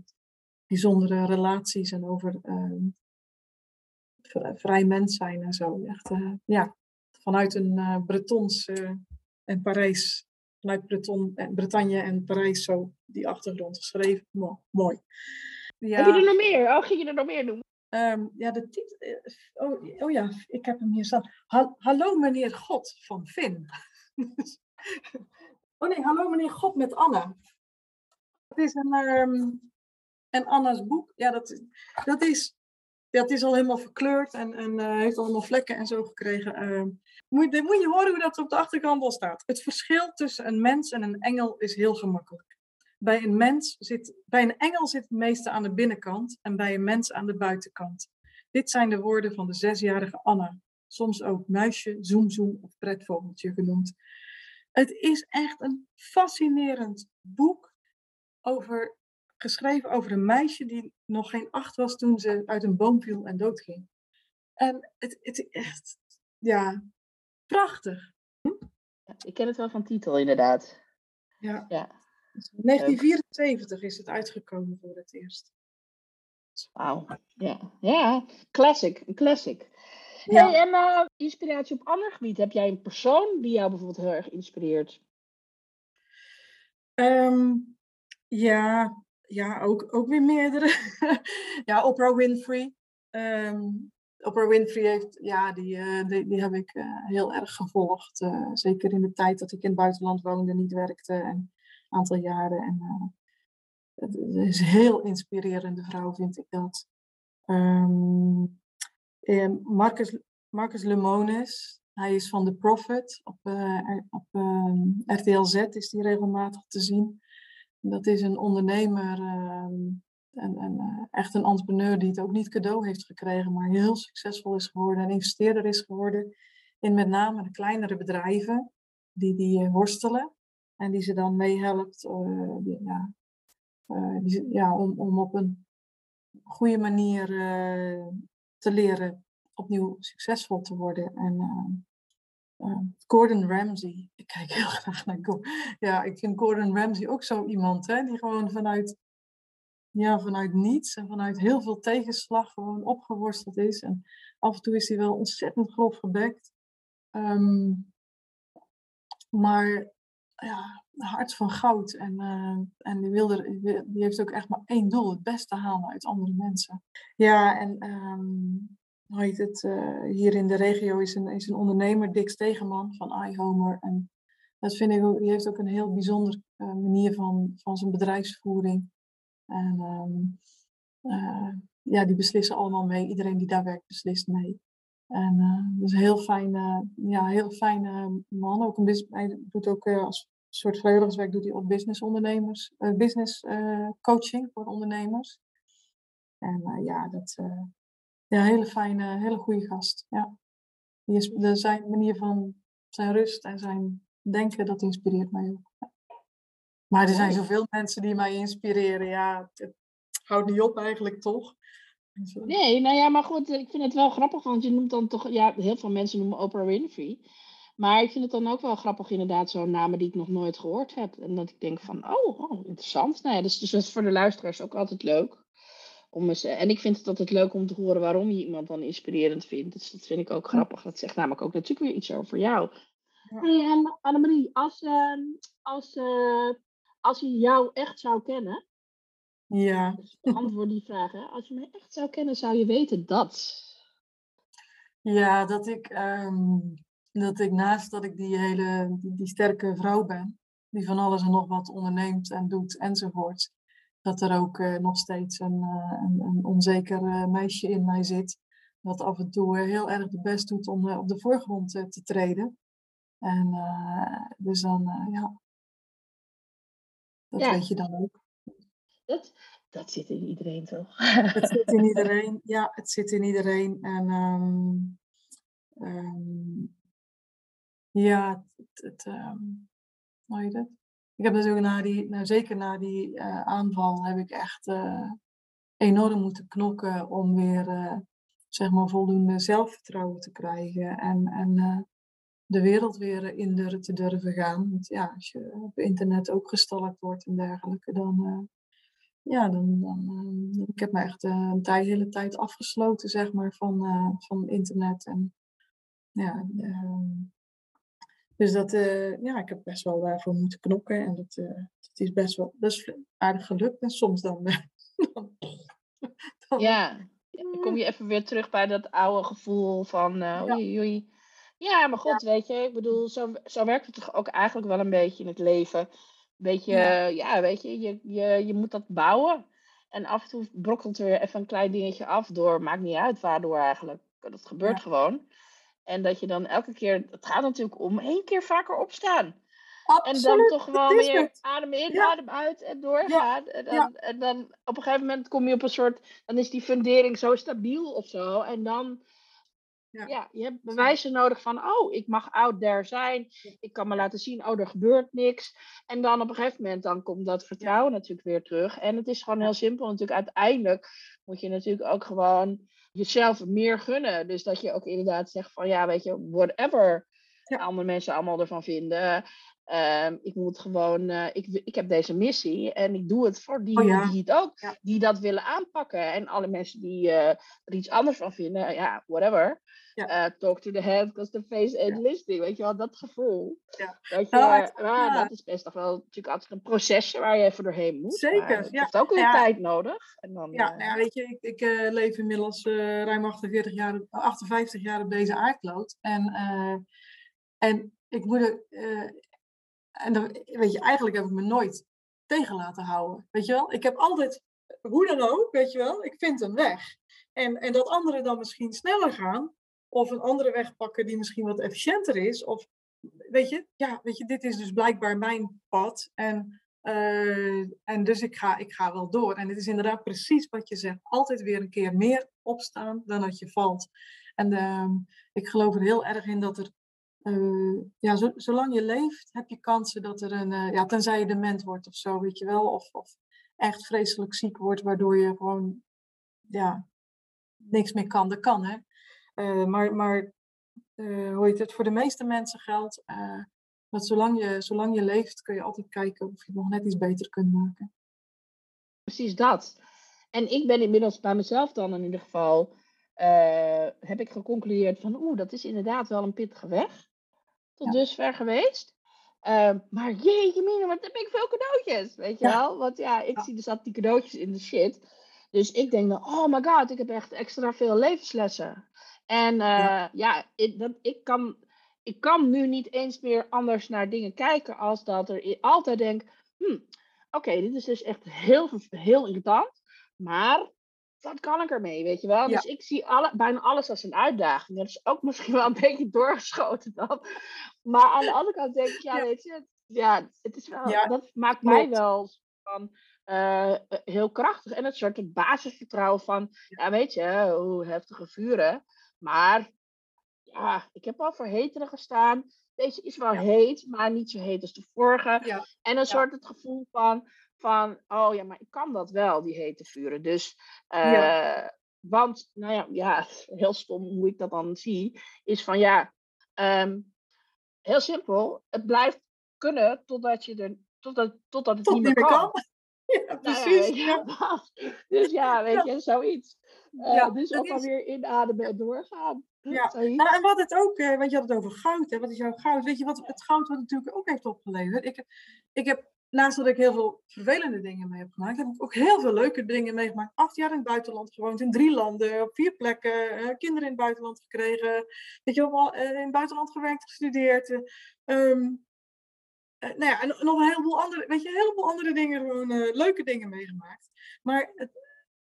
bijzondere relaties en over uh, vrij mens zijn en zo. Echt, ja, vanuit een Bretons en Parijs, vanuit Breton, Bretagne en Parijs zo die achtergrond geschreven. Mooi. Ja. Heb je er nog meer? Oh, ging je er nog meer doen? Um, ja, de titel. Eh, oh, oh, ja, ik heb hem hier staan. hallo meneer God van Finn. oh nee, hallo meneer God met Anna. Het is een, um, en Anna's boek. Ja, dat, dat, is, dat is al helemaal verkleurd en, en uh, heeft allemaal vlekken en zo gekregen. Uh, moet, moet je horen hoe dat op de achterkant al staat. Het verschil tussen een mens en een engel is heel gemakkelijk. Bij een, mens zit, bij een engel zit het meeste aan de binnenkant en bij een mens aan de buitenkant. Dit zijn de woorden van de zesjarige Anna, soms ook muisje, zoemzoem of pretvogeltje genoemd. Het is echt een fascinerend boek over, geschreven over een meisje die nog geen acht was toen ze uit een boom viel en doodging. En het, is echt, ja, prachtig. ik ken het wel van titel, inderdaad. Ja. ja. 1974 is het uitgekomen voor het eerst. Wauw, ja. ja, classic, een classic. Ja. Hey, en eh, inspiratie op ander gebied. Heb jij een persoon die jou bijvoorbeeld heel erg inspireert? Ehm, ja, ja ook, ook weer meerdere. ja, Oprah Winfrey. Ehm, Oprah Winfrey heeft, ja, die, eh, die, die heb ik eh, heel erg gevolgd. eh, zeker in de tijd dat ik in het buitenland woonde, niet werkte. En een aantal jaren. En, het het is een heel inspirerende vrouw, vind ik dat. Ehm, Marcus, Marcus Lemonis, hij is van The Prophet. Op, op ehm, RTL Z is die regelmatig te zien. Dat is een ondernemer, ehm, en, en, eh, echt een entrepreneur die het ook niet cadeau heeft gekregen, maar heel succesvol is geworden en investeerder is geworden in met name de kleinere bedrijven die die eh, worstelen en die ze dan meehelpt eh, ja, die, ja, om, om op een goede manier te leren opnieuw succesvol te worden. En Gordon Ramsay, ik kijk heel graag naar Gordon. Ja, ik vind Gordon Ramsay ook zo iemand, hè, die gewoon vanuit, ja, vanuit niets en vanuit heel veel tegenslag gewoon opgeworsteld is. En af en toe is hij wel ontzettend grof gebekt. Ehm, maar ja, hart van goud. En, eh, en die, wilde, die heeft ook echt maar één doel: het beste halen uit andere mensen. Ja, en ehm, eh, hier in de regio is een, is een ondernemer, Dick Stegeman van iHomer. En dat vind ik die heeft ook een heel bijzonder eh, manier van, van zijn bedrijfsvoering. En ehm, eh, ja, die beslissen allemaal mee. Iedereen die daar werkt beslist mee. En dat is een heel fijne, ja, heel fijne man. Ook een hij doet ook als soort vrijwilligerswerk doet hij ook business ondernemers, business coaching voor ondernemers. En ja, dat ja, hele fijne, hele goede gast. Ja. Die is, de, zijn manier van zijn rust en zijn denken, dat inspireert mij ook. Ja. Maar er zijn zoveel mensen die mij inspireren. Ja, het houdt niet op eigenlijk, toch? Dus, Nee, nou ja, maar goed, ik vind het wel grappig, want je noemt dan toch, ja, heel veel mensen noemen Oprah Winfrey. Maar ik vind het dan ook wel grappig, inderdaad, zo'n namen die ik nog nooit gehoord heb. En dat ik denk van, oh, oh interessant. Nou ja, dus, dus dat is voor de luisteraars ook altijd leuk. Om eens, en ik vind het altijd leuk om te horen waarom je iemand dan inspirerend vindt. Dus dat vind ik ook grappig. Dat zegt namelijk ook natuurlijk weer iets over jou. Ja. Hey, en Annemarie, als, ehm, als, eh, als je jou echt zou kennen, ja. dus beantwoord die vraag, hè. Als je mij echt zou kennen, zou je weten dat. Ja, dat ik, ehm, dat ik naast dat ik die hele die, die sterke vrouw ben, die van alles en nog wat onderneemt en doet enzovoort, dat er ook eh, nog steeds een, eh, een, een onzeker eh, meisje in mij zit, dat af en toe heel erg de best doet om op de voorgrond te treden. En dus dan, ja, dat Ja. weet je dan ook. Dat, dat zit in iedereen toch? Het zit in iedereen, ja, het zit in iedereen. En ehm, ehm, ja, het, het, ehm, hoe heet het? Ik heb natuurlijk na die, nou, zeker na die eh, aanval, heb ik echt eh, enorm moeten knokken om weer, eh, zeg maar, voldoende zelfvertrouwen te krijgen. En, en de wereld weer in durven te durven gaan. Want ja, als je op internet ook gestalkt wordt en dergelijke, dan, ja, dan, dan ik heb me echt een tijd, hele tijd afgesloten, zeg maar, van, van internet. En ja, dus dat, eh, ja, ik heb best wel daarvoor moeten knokken. En dat, eh, dat is best wel, dat is aardig gelukt. En soms dan, eh, dan, dan- Ja, dan kom je even weer terug bij dat oude gevoel van Ja. oei, oei. Ja, maar goed, weet je, ik bedoel, zo, zo werkt het toch ook eigenlijk wel een beetje in het leven. Beetje, Ja. ja, weet je, je, je, je moet dat bouwen. En af en toe brokkelt er weer even een klein dingetje af door, maakt niet uit waardoor eigenlijk. Dat gebeurt Ja. gewoon. En dat je dan elke keer, het gaat natuurlijk om één keer vaker opstaan. En dan Absoluut, toch is weer adem in, Ja. adem uit en doorgaan. En, dan, ja. en dan op een gegeven moment kom je op een soort, dan is die fundering zo stabiel of zo. En dan, Ja. ja, je hebt bewijzen nodig van, oh, ik mag out there zijn. Ik kan me laten zien, oh, er gebeurt niks. En dan op een gegeven moment, dan komt dat vertrouwen natuurlijk weer terug. En het is gewoon heel simpel natuurlijk. Uiteindelijk moet je natuurlijk ook gewoon jezelf meer gunnen. Dus dat je ook inderdaad zegt van, ja, weet je, whatever Ja. andere mensen allemaal ervan vinden. Ehm, ik moet gewoon, eh, ik, ik heb deze missie en ik doe het voor die Oh ja. die het ook, Ja. die dat willen aanpakken. En alle mensen die eh, er iets anders van vinden, ja, whatever. Ja. Eh, talk to the head, because the face ain't listening. Weet je wel, dat gevoel. Ja. Dat, je, Nou, het- ja. dat is best nog wel natuurlijk altijd een procesje waar je even doorheen moet. Zeker, het heeft ook weer tijd nodig. En dan, Ja, nou ja, weet je, ik, ik leef inmiddels ruim 48 jaar, 58 jaar op deze aardkloot. En, en ik moet er, en dan, weet je, eigenlijk heb ik me nooit tegen laten houden. Weet je wel, ik heb altijd, hoe dan ook, weet je wel, ik vind een weg. En, en dat anderen dan misschien sneller gaan, of een andere weg pakken die misschien wat efficiënter is. Of, weet je, ja, weet je, dit is dus blijkbaar mijn pad. En eh, en dus ik ga, ik ga wel door. En het is inderdaad precies wat je zegt. Altijd weer een keer meer opstaan dan dat je valt. En ehm, ik geloof er heel erg in dat er... eh, ja, zo- zolang je leeft, heb je kansen dat er een... eh, ja, tenzij je dement wordt of zo, weet je wel. Of, of echt vreselijk ziek wordt, waardoor je gewoon... Ja, niks meer kan. Dat kan, hè. Eh, maar maar eh, hoe heet het? Voor de meeste mensen geldt... dat zolang je, zolang je leeft, kun je altijd kijken of je het nog net iets beter kunt maken. Precies dat. En ik ben inmiddels bij mezelf dan in ieder geval, heb ik geconcludeerd van oeh, dat is inderdaad wel een pittige weg. Tot Ja. dusver geweest. Eh, maar jeetje mine, wat heb ik veel cadeautjes, weet je wel? Want ja, ik zie dus dat die cadeautjes in de shit. Dus ik denk dan, oh my god, ik heb echt extra veel levenslessen. En eh, Ja. ik, dat, ik, kan, ik kan nu niet eens meer anders naar dingen kijken als dat er altijd denk, hm, oké, dit is dus echt heel, heel irritant. Maar wat kan ik ermee, weet je wel? Ja. Dus ik zie alle, bijna alles als een uitdaging. Dat is ook misschien wel een beetje doorgeschoten dan. Maar aan de andere kant denk ik, ja, Ja. weet je, ja, het is wel, Ja, dat maakt mij klopt. wel van, eh, heel krachtig. En het soort basisvertrouwen van, ja, weet je, hoe heftige vuren. Maar ja, ik heb al voor hetere gestaan. Deze is wel heet, maar niet zo heet als de vorige. En een soort het gevoel van, van, oh ja, maar ik kan dat wel, die hete vuren. Dus, Ja. eh, want, nou ja, ja, heel stom hoe ik dat dan zie, is van ja, ehm, heel simpel, het blijft kunnen totdat je er, totdat, totdat het tot niet meer kan. Nou ja, precies. Ja. Dus ja, weet je, zoiets. Eh, Ja, dus dat ook is- alweer inademen en doorgaan. Ja. Nou, en wat het ook, eh, want je had het over goud, hè? wat is jouw goud? Weet je wat het goud wat natuurlijk ook heeft opgeleverd? Ik, ik heb, naast dat ik heel veel vervelende dingen mee heb gemaakt, heb ik ook heel veel leuke dingen meegemaakt. Acht jaar in het buitenland gewoond, in drie landen, op vier plekken, eh, kinderen in het buitenland gekregen, weet je wel, eh, in het buitenland gewerkt, gestudeerd. eh, ehm, eh, nou ja, en nog een heleboel andere, weet je, heleboel andere dingen, gewoon leuke dingen meegemaakt. Maar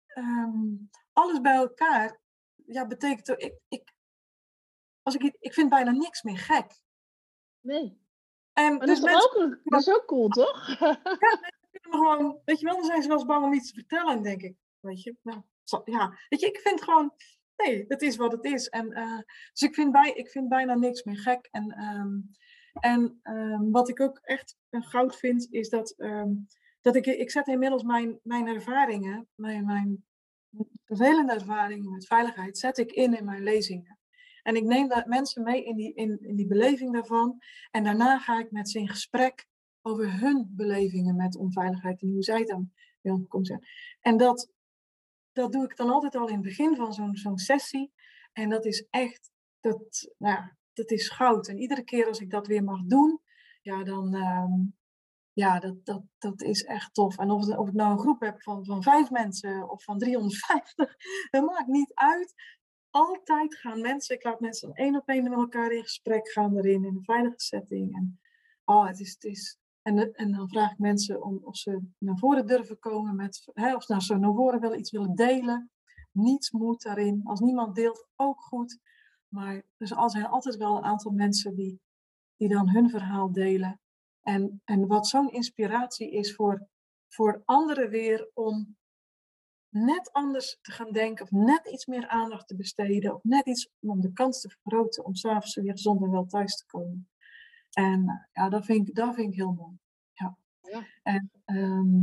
ehm, alles bij elkaar, ja, betekent ik, ik, als ik, ik vind bijna niks meer gek. Nee. En Maar dus dat, is mensen ook, een- dat is ook cool, toch? kunnen me gewoon, weet je wel, dan zijn ze wel eens bang om iets te vertellen. En denk ik, weet je, nou, ja, weet je, ik vind gewoon, nee, het is wat het is. En, eh, dus ik vind, bij, ik vind bijna niks meer gek. En, ehm, en ehm, wat ik ook echt een goud vind, is dat, ehm, dat ik, ik zet inmiddels mijn, mijn ervaringen, mijn, mijn vervelende ervaringen met veiligheid, zet ik in in mijn lezingen. En ik neem daar mensen mee in die, in, in die beleving daarvan. En daarna ga ik met ze in gesprek over hun belevingen met onveiligheid en hoe zij dan weer omgekomen zijn. En dat, dat doe ik dan altijd al in het begin van zo'n zo'n sessie. En dat is echt, dat, nou, dat is goud. En iedere keer als ik dat weer mag doen, ja, dan, ehm, ja, dat, dat, dat is echt tof. En of, of ik nou een groep heb van, van vijf mensen of van 350, dat maakt niet uit. Altijd gaan mensen, ik laat mensen één op één met elkaar in gesprek gaan erin, in een veilige setting. En, oh, het is, het is, en, en dan vraag ik mensen om, of ze naar voren durven komen, met, hè, of ze naar voren willen, iets willen delen. Niets moet daarin. Als niemand deelt, ook goed. Maar er zijn altijd wel een aantal mensen die, die dan hun verhaal delen. En, en wat zo'n inspiratie is voor, voor anderen weer om net anders te gaan denken, of net iets meer aandacht te besteden, of net iets om de kans te vergroten om s'avonds weer gezond en wel thuis te komen. En eh, ja, dat vind ik, dat vind ik heel mooi. Ja. Ja. En ehm,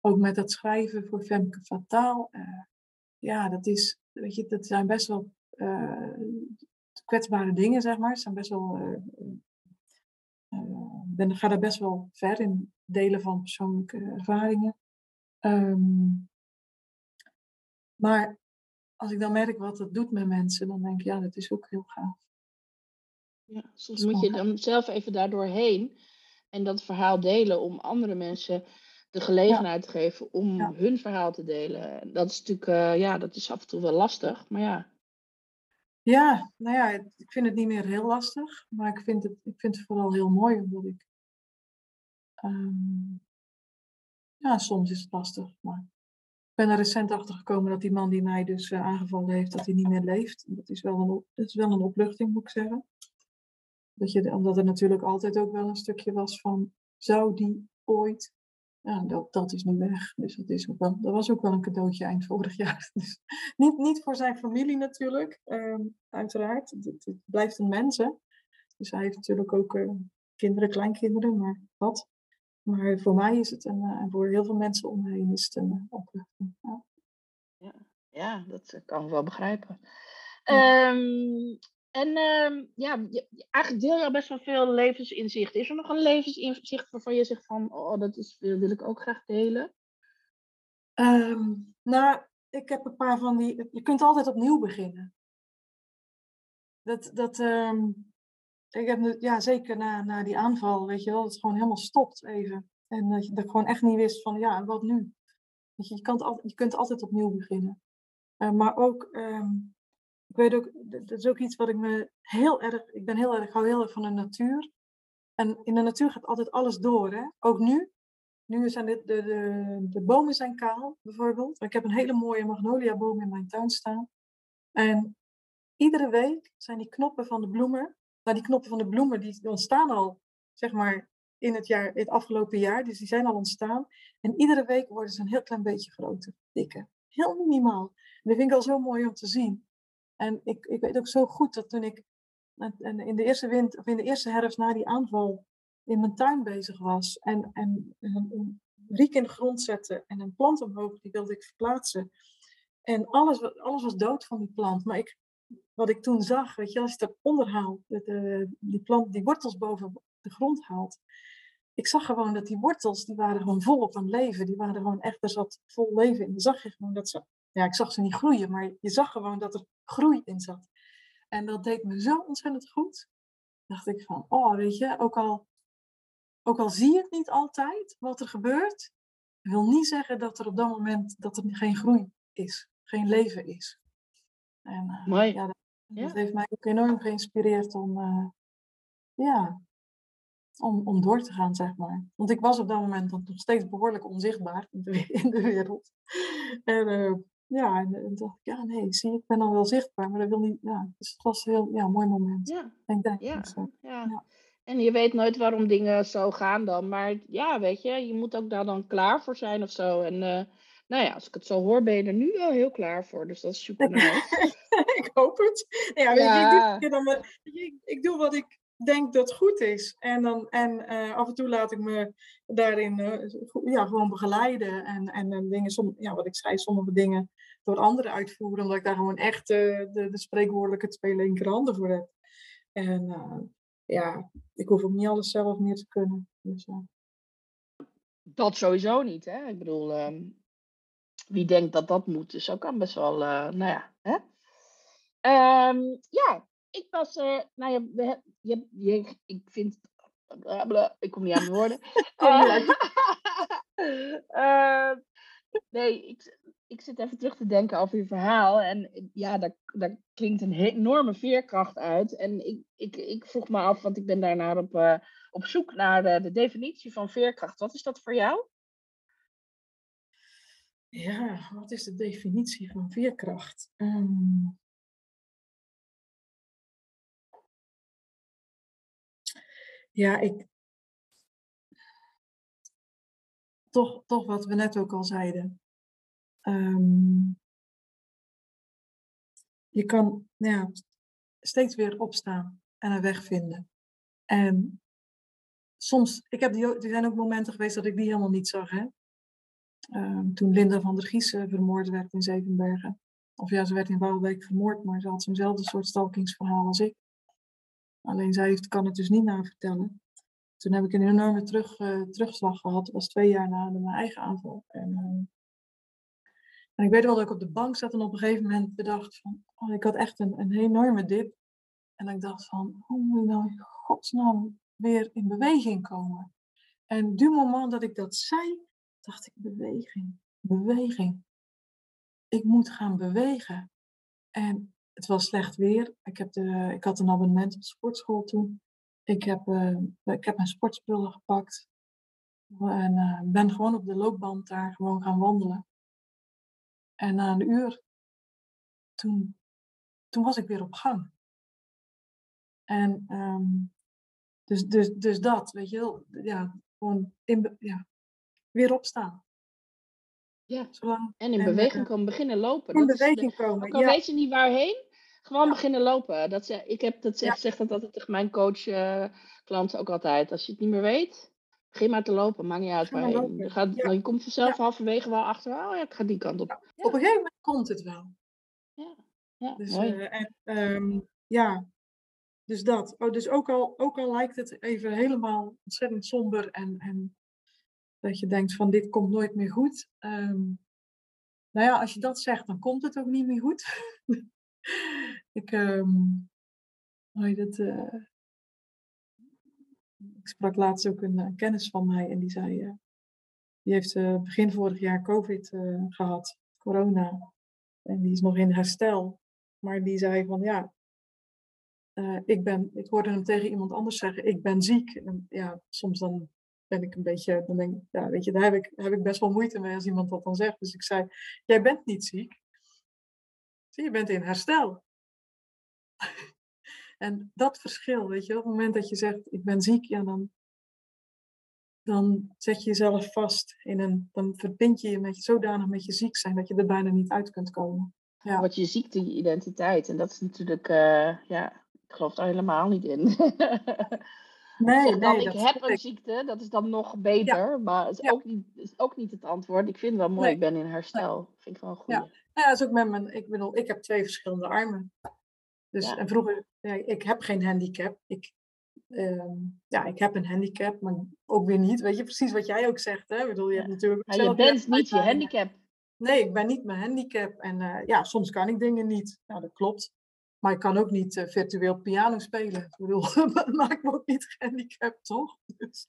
ook met dat schrijven voor Femke Fataal. eh, ja, dat is, weet je, dat zijn best wel eh, kwetsbare dingen, zeg maar. Het zijn best wel ben, ga daar best wel ver in delen van persoonlijke ervaringen. Ehm, maar als ik dan merk wat dat doet met mensen, dan denk ik, ja, dat is ook heel gaaf. Ja, soms moet je dan zelf even daardoor heen en dat verhaal delen om andere mensen de gelegenheid te geven om hun verhaal te delen. Dat is natuurlijk, uh, ja, dat is af en toe wel lastig, maar ja. Ja, nou ja, ik vind het niet meer heel lastig, maar ik vind het, ik vind het vooral heel mooi, omdat ik. Um, ja, soms is het lastig, maar ben er recent achter gekomen dat die man die mij dus uh, aangevallen heeft, dat hij niet meer leeft. Dat is wel een, dat is wel een opluchting, moet ik zeggen. Dat je, omdat er natuurlijk altijd ook wel een stukje was van, zou die ooit ja, dat, dat is nu weg. Dus dat, is ook wel, dat was ook wel een cadeautje eind vorig jaar. Dus niet, niet voor zijn familie natuurlijk, um, uiteraard. Het, blijft een mens. Dus hij heeft natuurlijk ook uh, kinderen, kleinkinderen, maar wat. Maar voor mij is het een, uh, en voor heel veel mensen om me heen is het een uh, opluchting. Ja. Ja, ja, dat kan ik wel begrijpen. Ja. Um, en uh, ja, eigenlijk deel je al best wel veel levensinzicht. Is er nog een levensinzicht waarvan je zegt van, oh, dat is, wil ik ook graag delen? Um, nou, ik heb een paar van die. Je kunt altijd opnieuw beginnen. Dat, dat, um, ik heb ja, zeker na, na die aanval, weet je wel, dat het gewoon helemaal stopt even. En dat je, gewoon echt niet wist van, ja, wat nu? Weet je, je, kan je kunt altijd opnieuw beginnen. Uh, maar ook, um, ik weet ook, dat is ook iets wat ik me heel erg, ik ben heel erg, hou heel erg van de natuur. En in de natuur gaat altijd alles door, hè? ook nu. Nu zijn de, de, de, de bomen zijn kaal, bijvoorbeeld. Ik heb een hele mooie magnolia-boom in mijn tuin staan. En iedere week zijn die knoppen van de bloemen, nou die knoppen van de bloemen die ontstaan al, zeg maar, in het, jaar, het afgelopen jaar. Dus die zijn al ontstaan. En iedere week worden ze een heel klein beetje groter, dikker. Heel minimaal. En dat vind ik al zo mooi om te zien. En ik, ik weet ook zo goed dat toen ik in de eerste wind, of in de eerste herfst na die aanval in mijn tuin bezig was en, en een riek in de grond zette en een plant omhoog, die wilde ik verplaatsen. En alles, alles was dood van die plant. Maar ik, wat ik toen zag, weet je, als je het onderhaalt, de, die plant, die wortels boven de grond haalt. Ik zag gewoon dat die wortels, die waren gewoon volop aan leven. Die waren gewoon echt, er zat vol leven in. Dan zag je gewoon dat ze ja, ik zag ze niet groeien, maar je zag gewoon dat er groei in zat. En dat deed me zo ontzettend goed. Dacht ik van, oh, weet je, ook al, ook al zie je het niet altijd wat er gebeurt, wil niet zeggen dat er op dat moment dat er geen groei is, geen leven is. En uh, Mooi. Ja, dat, dat heeft mij ook enorm geïnspireerd om, uh, ja, om, om door te gaan, zeg maar. Want ik was op dat moment nog steeds behoorlijk onzichtbaar in de, in de wereld. En uh, ja, en, en dacht ik, ja, nee, zie, ik ben dan wel zichtbaar, maar dat wil niet, ja, dus het was een heel ja, mooi moment. Ja. Denk, denk ja. zo. Ja. ja. En je weet nooit waarom dingen zo gaan dan, maar ja, weet je, je moet ook daar dan klaar voor zijn of zo. En uh, nou ja, als ik het zo hoor, ben je er nu wel heel klaar voor, dus dat is super nice. ik hoop het. Ja, ik, doe, dan, ik, ik doe wat ik denk dat goed is. En, dan, en uh, af en toe laat ik me daarin uh, ja, gewoon begeleiden. En, en, en dingen, som, ja, wat ik zei, sommige dingen door anderen uitvoeren, omdat ik daar gewoon echt uh, de, de spreekwoordelijke twee linkerhanden voor heb. En ja, ik hoef ook niet alles zelf meer te kunnen. Dus, dat sowieso niet, hè? Ik bedoel, um, wie denkt dat dat moet, dus ook kan best wel, nou ja, hè? Um, ja, ik was, uh, nou ja, we, je, je, ik vind, bla, ik kom niet aan de woorden. uh, nee, ik, ik zit even terug te denken over je verhaal. En ja, daar, daar klinkt een enorme veerkracht uit. En ik, ik, ik vroeg me af, want ik ben daarnaar op, uh, op zoek naar de, de definitie van veerkracht. Wat is dat voor jou? Ja, wat is de definitie van veerkracht? Um, Ja, ik. Toch, toch wat we net ook al zeiden. Um, je kan ja, steeds weer opstaan en een weg vinden. En soms, ik heb die, er zijn ook momenten geweest dat ik die helemaal niet zag. Hè? Um, toen Linda van der Giessen vermoord werd in Zevenbergen. Of ja, ze werd in Waalwijk vermoord, maar ze had zo'nzelfde soort stalkingsverhaal als ik. Alleen zij heeft, kan het dus niet navertellen. toen heb ik een enorme terug, uh, terugslag gehad. Dat was twee jaar na de, mijn eigen aanval. En, uh, en ik weet wel dat ik op de bank zat en op een gegeven moment bedacht van, oh, ik had echt een, een enorme dip. En ik dacht van, hoe moet ik nou in godsnaam weer in beweging komen? En du moment dat ik dat zei, dacht ik, beweging, beweging. Ik moet gaan bewegen. En het was slecht weer. Ik, heb de, ik had een abonnement op de sportschool toen. Ik heb, uh, ik heb mijn sportspullen gepakt. En uh, ben gewoon op de loopband daar gewoon gaan wandelen. En na een uur, toen, toen was ik weer op gang. En um, dus, dus, dus dat, weet je wel, ja, gewoon in, ja, weer opstaan. Ja, Zolang, en in beweging uh, komen, beginnen lopen. In dat beweging de, komen, ook al ja. weet je niet waarheen, gewoon ja. beginnen lopen. Dat ze, ik heb dat zeg, ja. zeg dat altijd tegen mijn coach uh, klanten ook altijd. Als je het niet meer weet, begin maar te lopen. Maakt niet uit waarheen. Je, gaat, je komt vanzelf halverwege wel achter. Oh ja, ik ga die kant op. Op een gegeven moment komt het wel. Ja, ja dus, mooi. Uh, en, um, ja, dus dat. Oh, dus ook al, ook al lijkt het even helemaal ontzettend somber en, en dat je denkt van dit komt nooit meer goed. Um, nou ja, als je dat zegt, dan komt het ook niet meer goed. ik, um, heet het, uh, ik sprak laatst ook een, een, kennis van mij en die zei, uh, die heeft begin vorig jaar COVID gehad, corona. En die is nog in herstel. Maar die zei van ja, ik ben, ik hoorde hem tegen iemand anders zeggen, ik ben ziek. En ja, soms dan ben ik een beetje, dan denk ik, ja, weet je, daar heb ik, heb ik best wel moeite mee als iemand dat dan zegt. Dus ik zei, jij bent niet ziek. Zie, je bent in herstel. en dat verschil, weet je, op het moment dat je zegt, ik ben ziek, ja, dan, dan zet je jezelf vast in een, dan verbind je je met je zodanig met je ziek zijn dat je er bijna niet uit kunt komen. Ja. Wordt je ziekte-identiteit. En dat is natuurlijk, uh, ja, ik geloof daar helemaal niet in. Nee, zeg dan, nee, ik heb een ziekte, dat is dan nog beter, ja. maar het is, ja. ook niet, is ook niet het antwoord. Ik vind het wel mooi, nee. ik ben in herstel. Nee. Vind ik wel goed. Ja. dat is ook met mijn, ik bedoel, ik heb twee verschillende armen. Dus, en vroeger, ja, ik heb geen handicap. Ik, um, ja, ik heb een handicap, maar ook weer niet. Weet je, precies wat jij ook zegt, hè? Ik bedoel, je hebt natuurlijk maar je bent niet je handicap. Nee, ik ben niet mijn handicap. En uh, ja, soms kan ik dingen niet. Nou, dat klopt. Maar ik kan ook niet uh, virtueel piano spelen. Ik bedoel, dat maakt me ook niet gehandicapt, toch? Dus.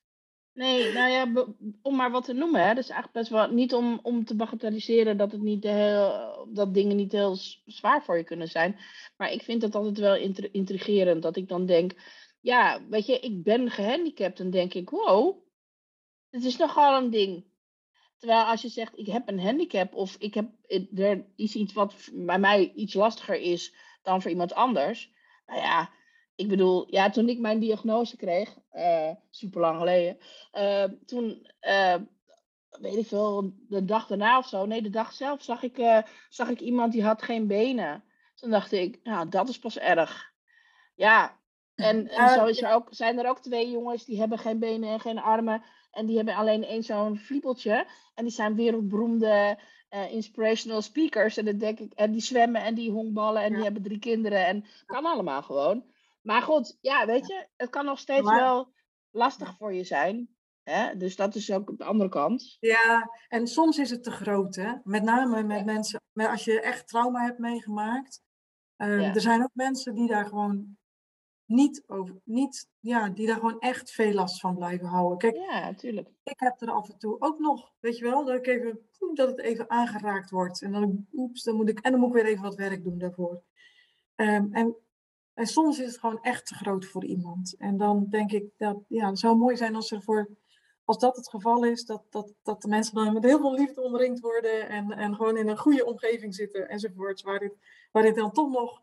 Nee, nou ja, om maar wat te noemen. Hè. Dus eigenlijk best wel niet om, om te bagatelliseren dat, het niet heel, dat dingen niet heel zwaar voor je kunnen zijn. Maar ik vind het altijd wel intrigerend dat ik dan denk, ja, weet je, ik ben gehandicapt. En denk ik, wow, het is nogal een ding. Terwijl als je zegt, ik heb een handicap of ik heb, er is iets wat bij mij iets lastiger is dan voor iemand anders. Nou ja, ik bedoel, ja, toen ik mijn diagnose kreeg, uh, super lang geleden, uh, toen, uh, weet ik veel, de dag daarna of zo, nee, de dag zelf zag ik, zag ik iemand die had geen benen. Toen dacht ik, nou, dat is pas erg. Ja, en, en zo is er ook, zijn er ook twee jongens die hebben geen benen en geen armen. En die hebben alleen één zo'n fliepeltje. En die zijn wereldberoemde uh, inspirational speakers. En, dan denk ik, en die zwemmen en die honkballen en ja. die hebben drie kinderen. En kan allemaal gewoon. Maar goed, ja, weet je, het kan nog steeds maar, wel lastig voor je zijn. Hè? Dus dat is ook de andere kant. Ja, en soms is het te groot, hè? Met name met ja. mensen, met als je echt trauma hebt meegemaakt. Uh, ja. Er zijn ook mensen die daar gewoon niet over, niet, ja, die daar gewoon echt veel last van blijven houden. Kijk, ja, natuurlijk. Ik heb er af en toe ook nog, weet je wel, dat, ik even, dat het even aangeraakt wordt. En dan, oeps, dan moet ik, en dan moet ik weer even wat werk doen daarvoor. Um, en, en soms is het gewoon echt te groot voor iemand. En dan denk ik dat, ja, het zou mooi zijn als er voor, als dat het geval is, dat, dat, dat de mensen dan met heel veel liefde omringd worden en, en gewoon in een goede omgeving zitten enzovoorts, waar dit, waar dit dan toch nog,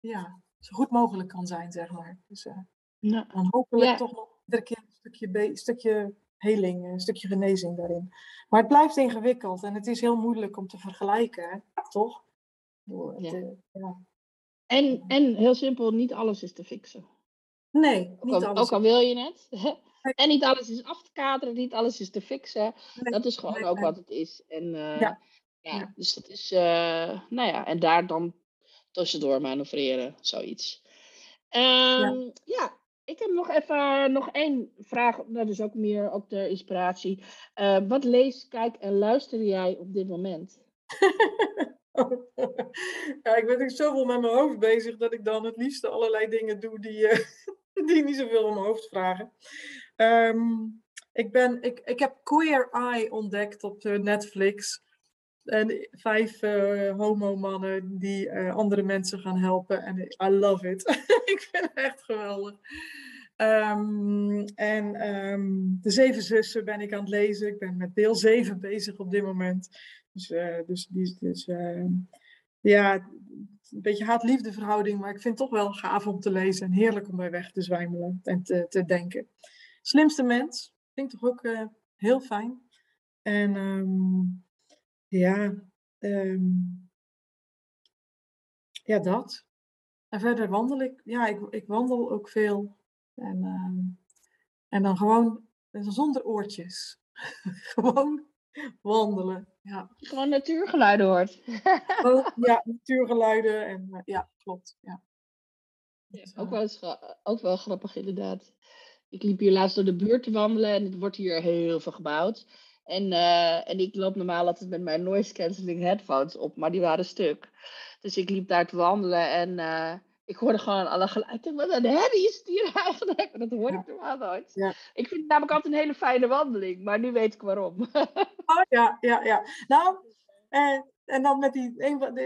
ja, zo goed mogelijk kan zijn, zeg maar. Dus uh, ja. dan hopelijk ja. toch nog iedere keer een stukje, een stukje heling, een stukje genezing daarin. Maar het blijft ingewikkeld en het is heel moeilijk om te vergelijken, hè? toch? Door, ja. De, ja. En, en heel simpel, niet alles is te fixen. Nee, niet ook al, alles. Ook al wil je het. en niet alles is af te kaderen, niet alles is te fixen. Nee, dat is gewoon nee, ook nee. wat het is. En uh, ja. ja. dus dat is, uh, nou ja, en daar dan tussendoor manoeuvreren, zoiets. Um, ja. ja. Ik heb nog even nog één vraag, dat is ook meer op de inspiratie. Uh, wat lees, kijk en luister jij op dit moment? ja, ik ben natuurlijk zoveel met mijn hoofd bezig dat ik dan het liefste allerlei dingen doe die, uh, die niet zoveel om mijn hoofd vragen. Um, ik, ben, ik, ik heb Queer Eye ontdekt op Netflix. En vijf uh, homo-mannen die uh, andere mensen gaan helpen. En I love it. ik vind het echt geweldig. Um, en um, De Zeven Zussen ben ik aan het lezen. Ik ben met deel 7 bezig op dit moment. Dus, uh, dus, dus, dus ja, een beetje haat-liefde verhouding. Maar ik vind het toch wel gaaf om te lezen. En heerlijk om bij weg te zwijmelen en te, te denken. Slimste mens. Vind toch ook heel fijn. En... Um, ja, um, ja, dat. En verder wandel ik. Ja, ik, ik wandel ook veel. En, um, en dan gewoon zonder oortjes. gewoon wandelen. Ja. Gewoon natuurgeluiden hoort. ja, natuurgeluiden. En uh, ja, klopt. Ja. ja ook, wel ook wel grappig inderdaad. Ik liep hier laatst door de buurt te wandelen en het wordt hier heel veel gebouwd. En, uh, en ik loop normaal altijd met mijn noise cancelling headphones op, maar die waren stuk. Dus ik liep daar te wandelen en uh, ik hoorde gewoon alle geluiden. Wat een herrie is het hier eigenlijk? Dat hoor ik normaal nooit. Ja. Ik vind het namelijk altijd een hele fijne wandeling, maar nu weet ik waarom. oh ja, ja, ja. Nou, eh, en dan met die,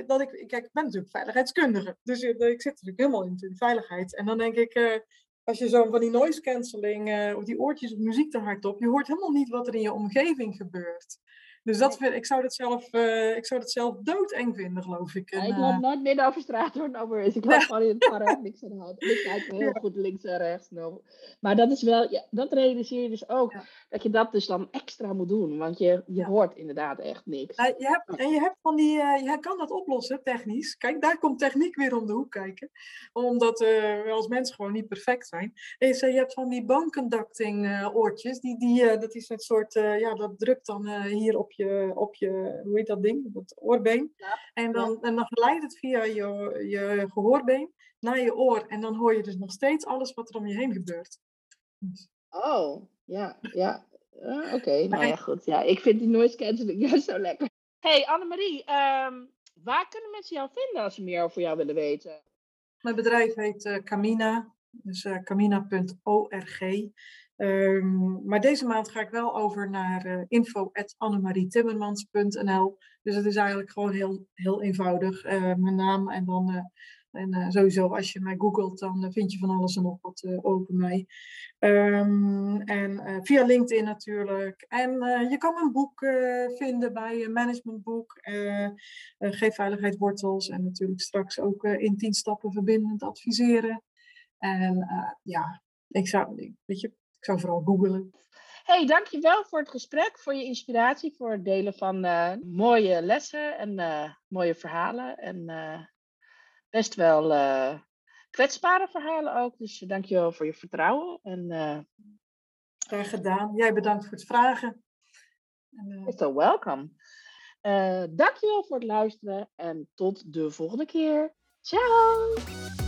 dat ik, kijk, ik ben natuurlijk veiligheidskundige, dus ik zit natuurlijk helemaal in de veiligheid. En dan denk ik, als je zo van die noise cancelling uh, of die oortjes of muziek te hard op, je hoort helemaal niet wat er in je omgeving gebeurt. Dus dat vind, ik, zou dat zelf, uh, ik zou dat zelf doodeng vinden, geloof ik. En, ja, ik loop uh, nooit midden over straat door over is. Ik loop gewoon in het park, niks aan de hand. Ik kijk heel ja. goed links en rechts. Nou. Maar dat is wel, ja, dat realiseer je dus ook, dat je dat dus dan extra moet doen. Want je, je hoort inderdaad echt niks. je hebt, en je hebt van die, uh, je kan dat oplossen, technisch. Kijk, daar komt techniek weer om de hoek kijken. Omdat we als mensen gewoon niet perfect zijn. Is, je hebt van die bone conducting oortjes, die, die, dat is een soort, ja, dat drukt dan hier op je je, op je, hoe heet dat ding? Dat oorbeen. Ja. En, dan, en dan geleidt het via je, je gehoorbeen naar je oor. En dan hoor je dus nog steeds alles wat er om je heen gebeurt. Oh, ja, ja. Uh, Oké, okay. nou ja, goed. Ja, ik vind die noise cancelling juist zo lekker. hey, Annemarie, um, waar kunnen mensen jou vinden als ze meer over jou willen weten? Mijn bedrijf heet uh, Camina, dus uh, camina.org. Um, maar deze maand ga ik wel over naar uh, info.annemariettimmermans.nl. Dus het is eigenlijk gewoon heel, heel eenvoudig. Uh, mijn naam en dan... Uh, en sowieso, als je mij googelt, dan vind je van alles en nog wat over mij. Um, en via LinkedIn natuurlijk. En je kan mijn boek vinden bij Managementboek. Geef Veiligheid Wortels. En natuurlijk straks ook in 10 stappen verbindend adviseren. En ja, ik zou, weet je, zou vooral googelen. Hey, dankjewel voor het gesprek, voor je inspiratie, voor het delen van uh, mooie lessen en uh, mooie verhalen. En uh, best wel kwetsbare verhalen ook. Dus dankjewel voor je vertrouwen. En, Graag gedaan. Jij bedankt voor het vragen. You're welcome. dankjewel voor het luisteren en tot de volgende keer. Ciao!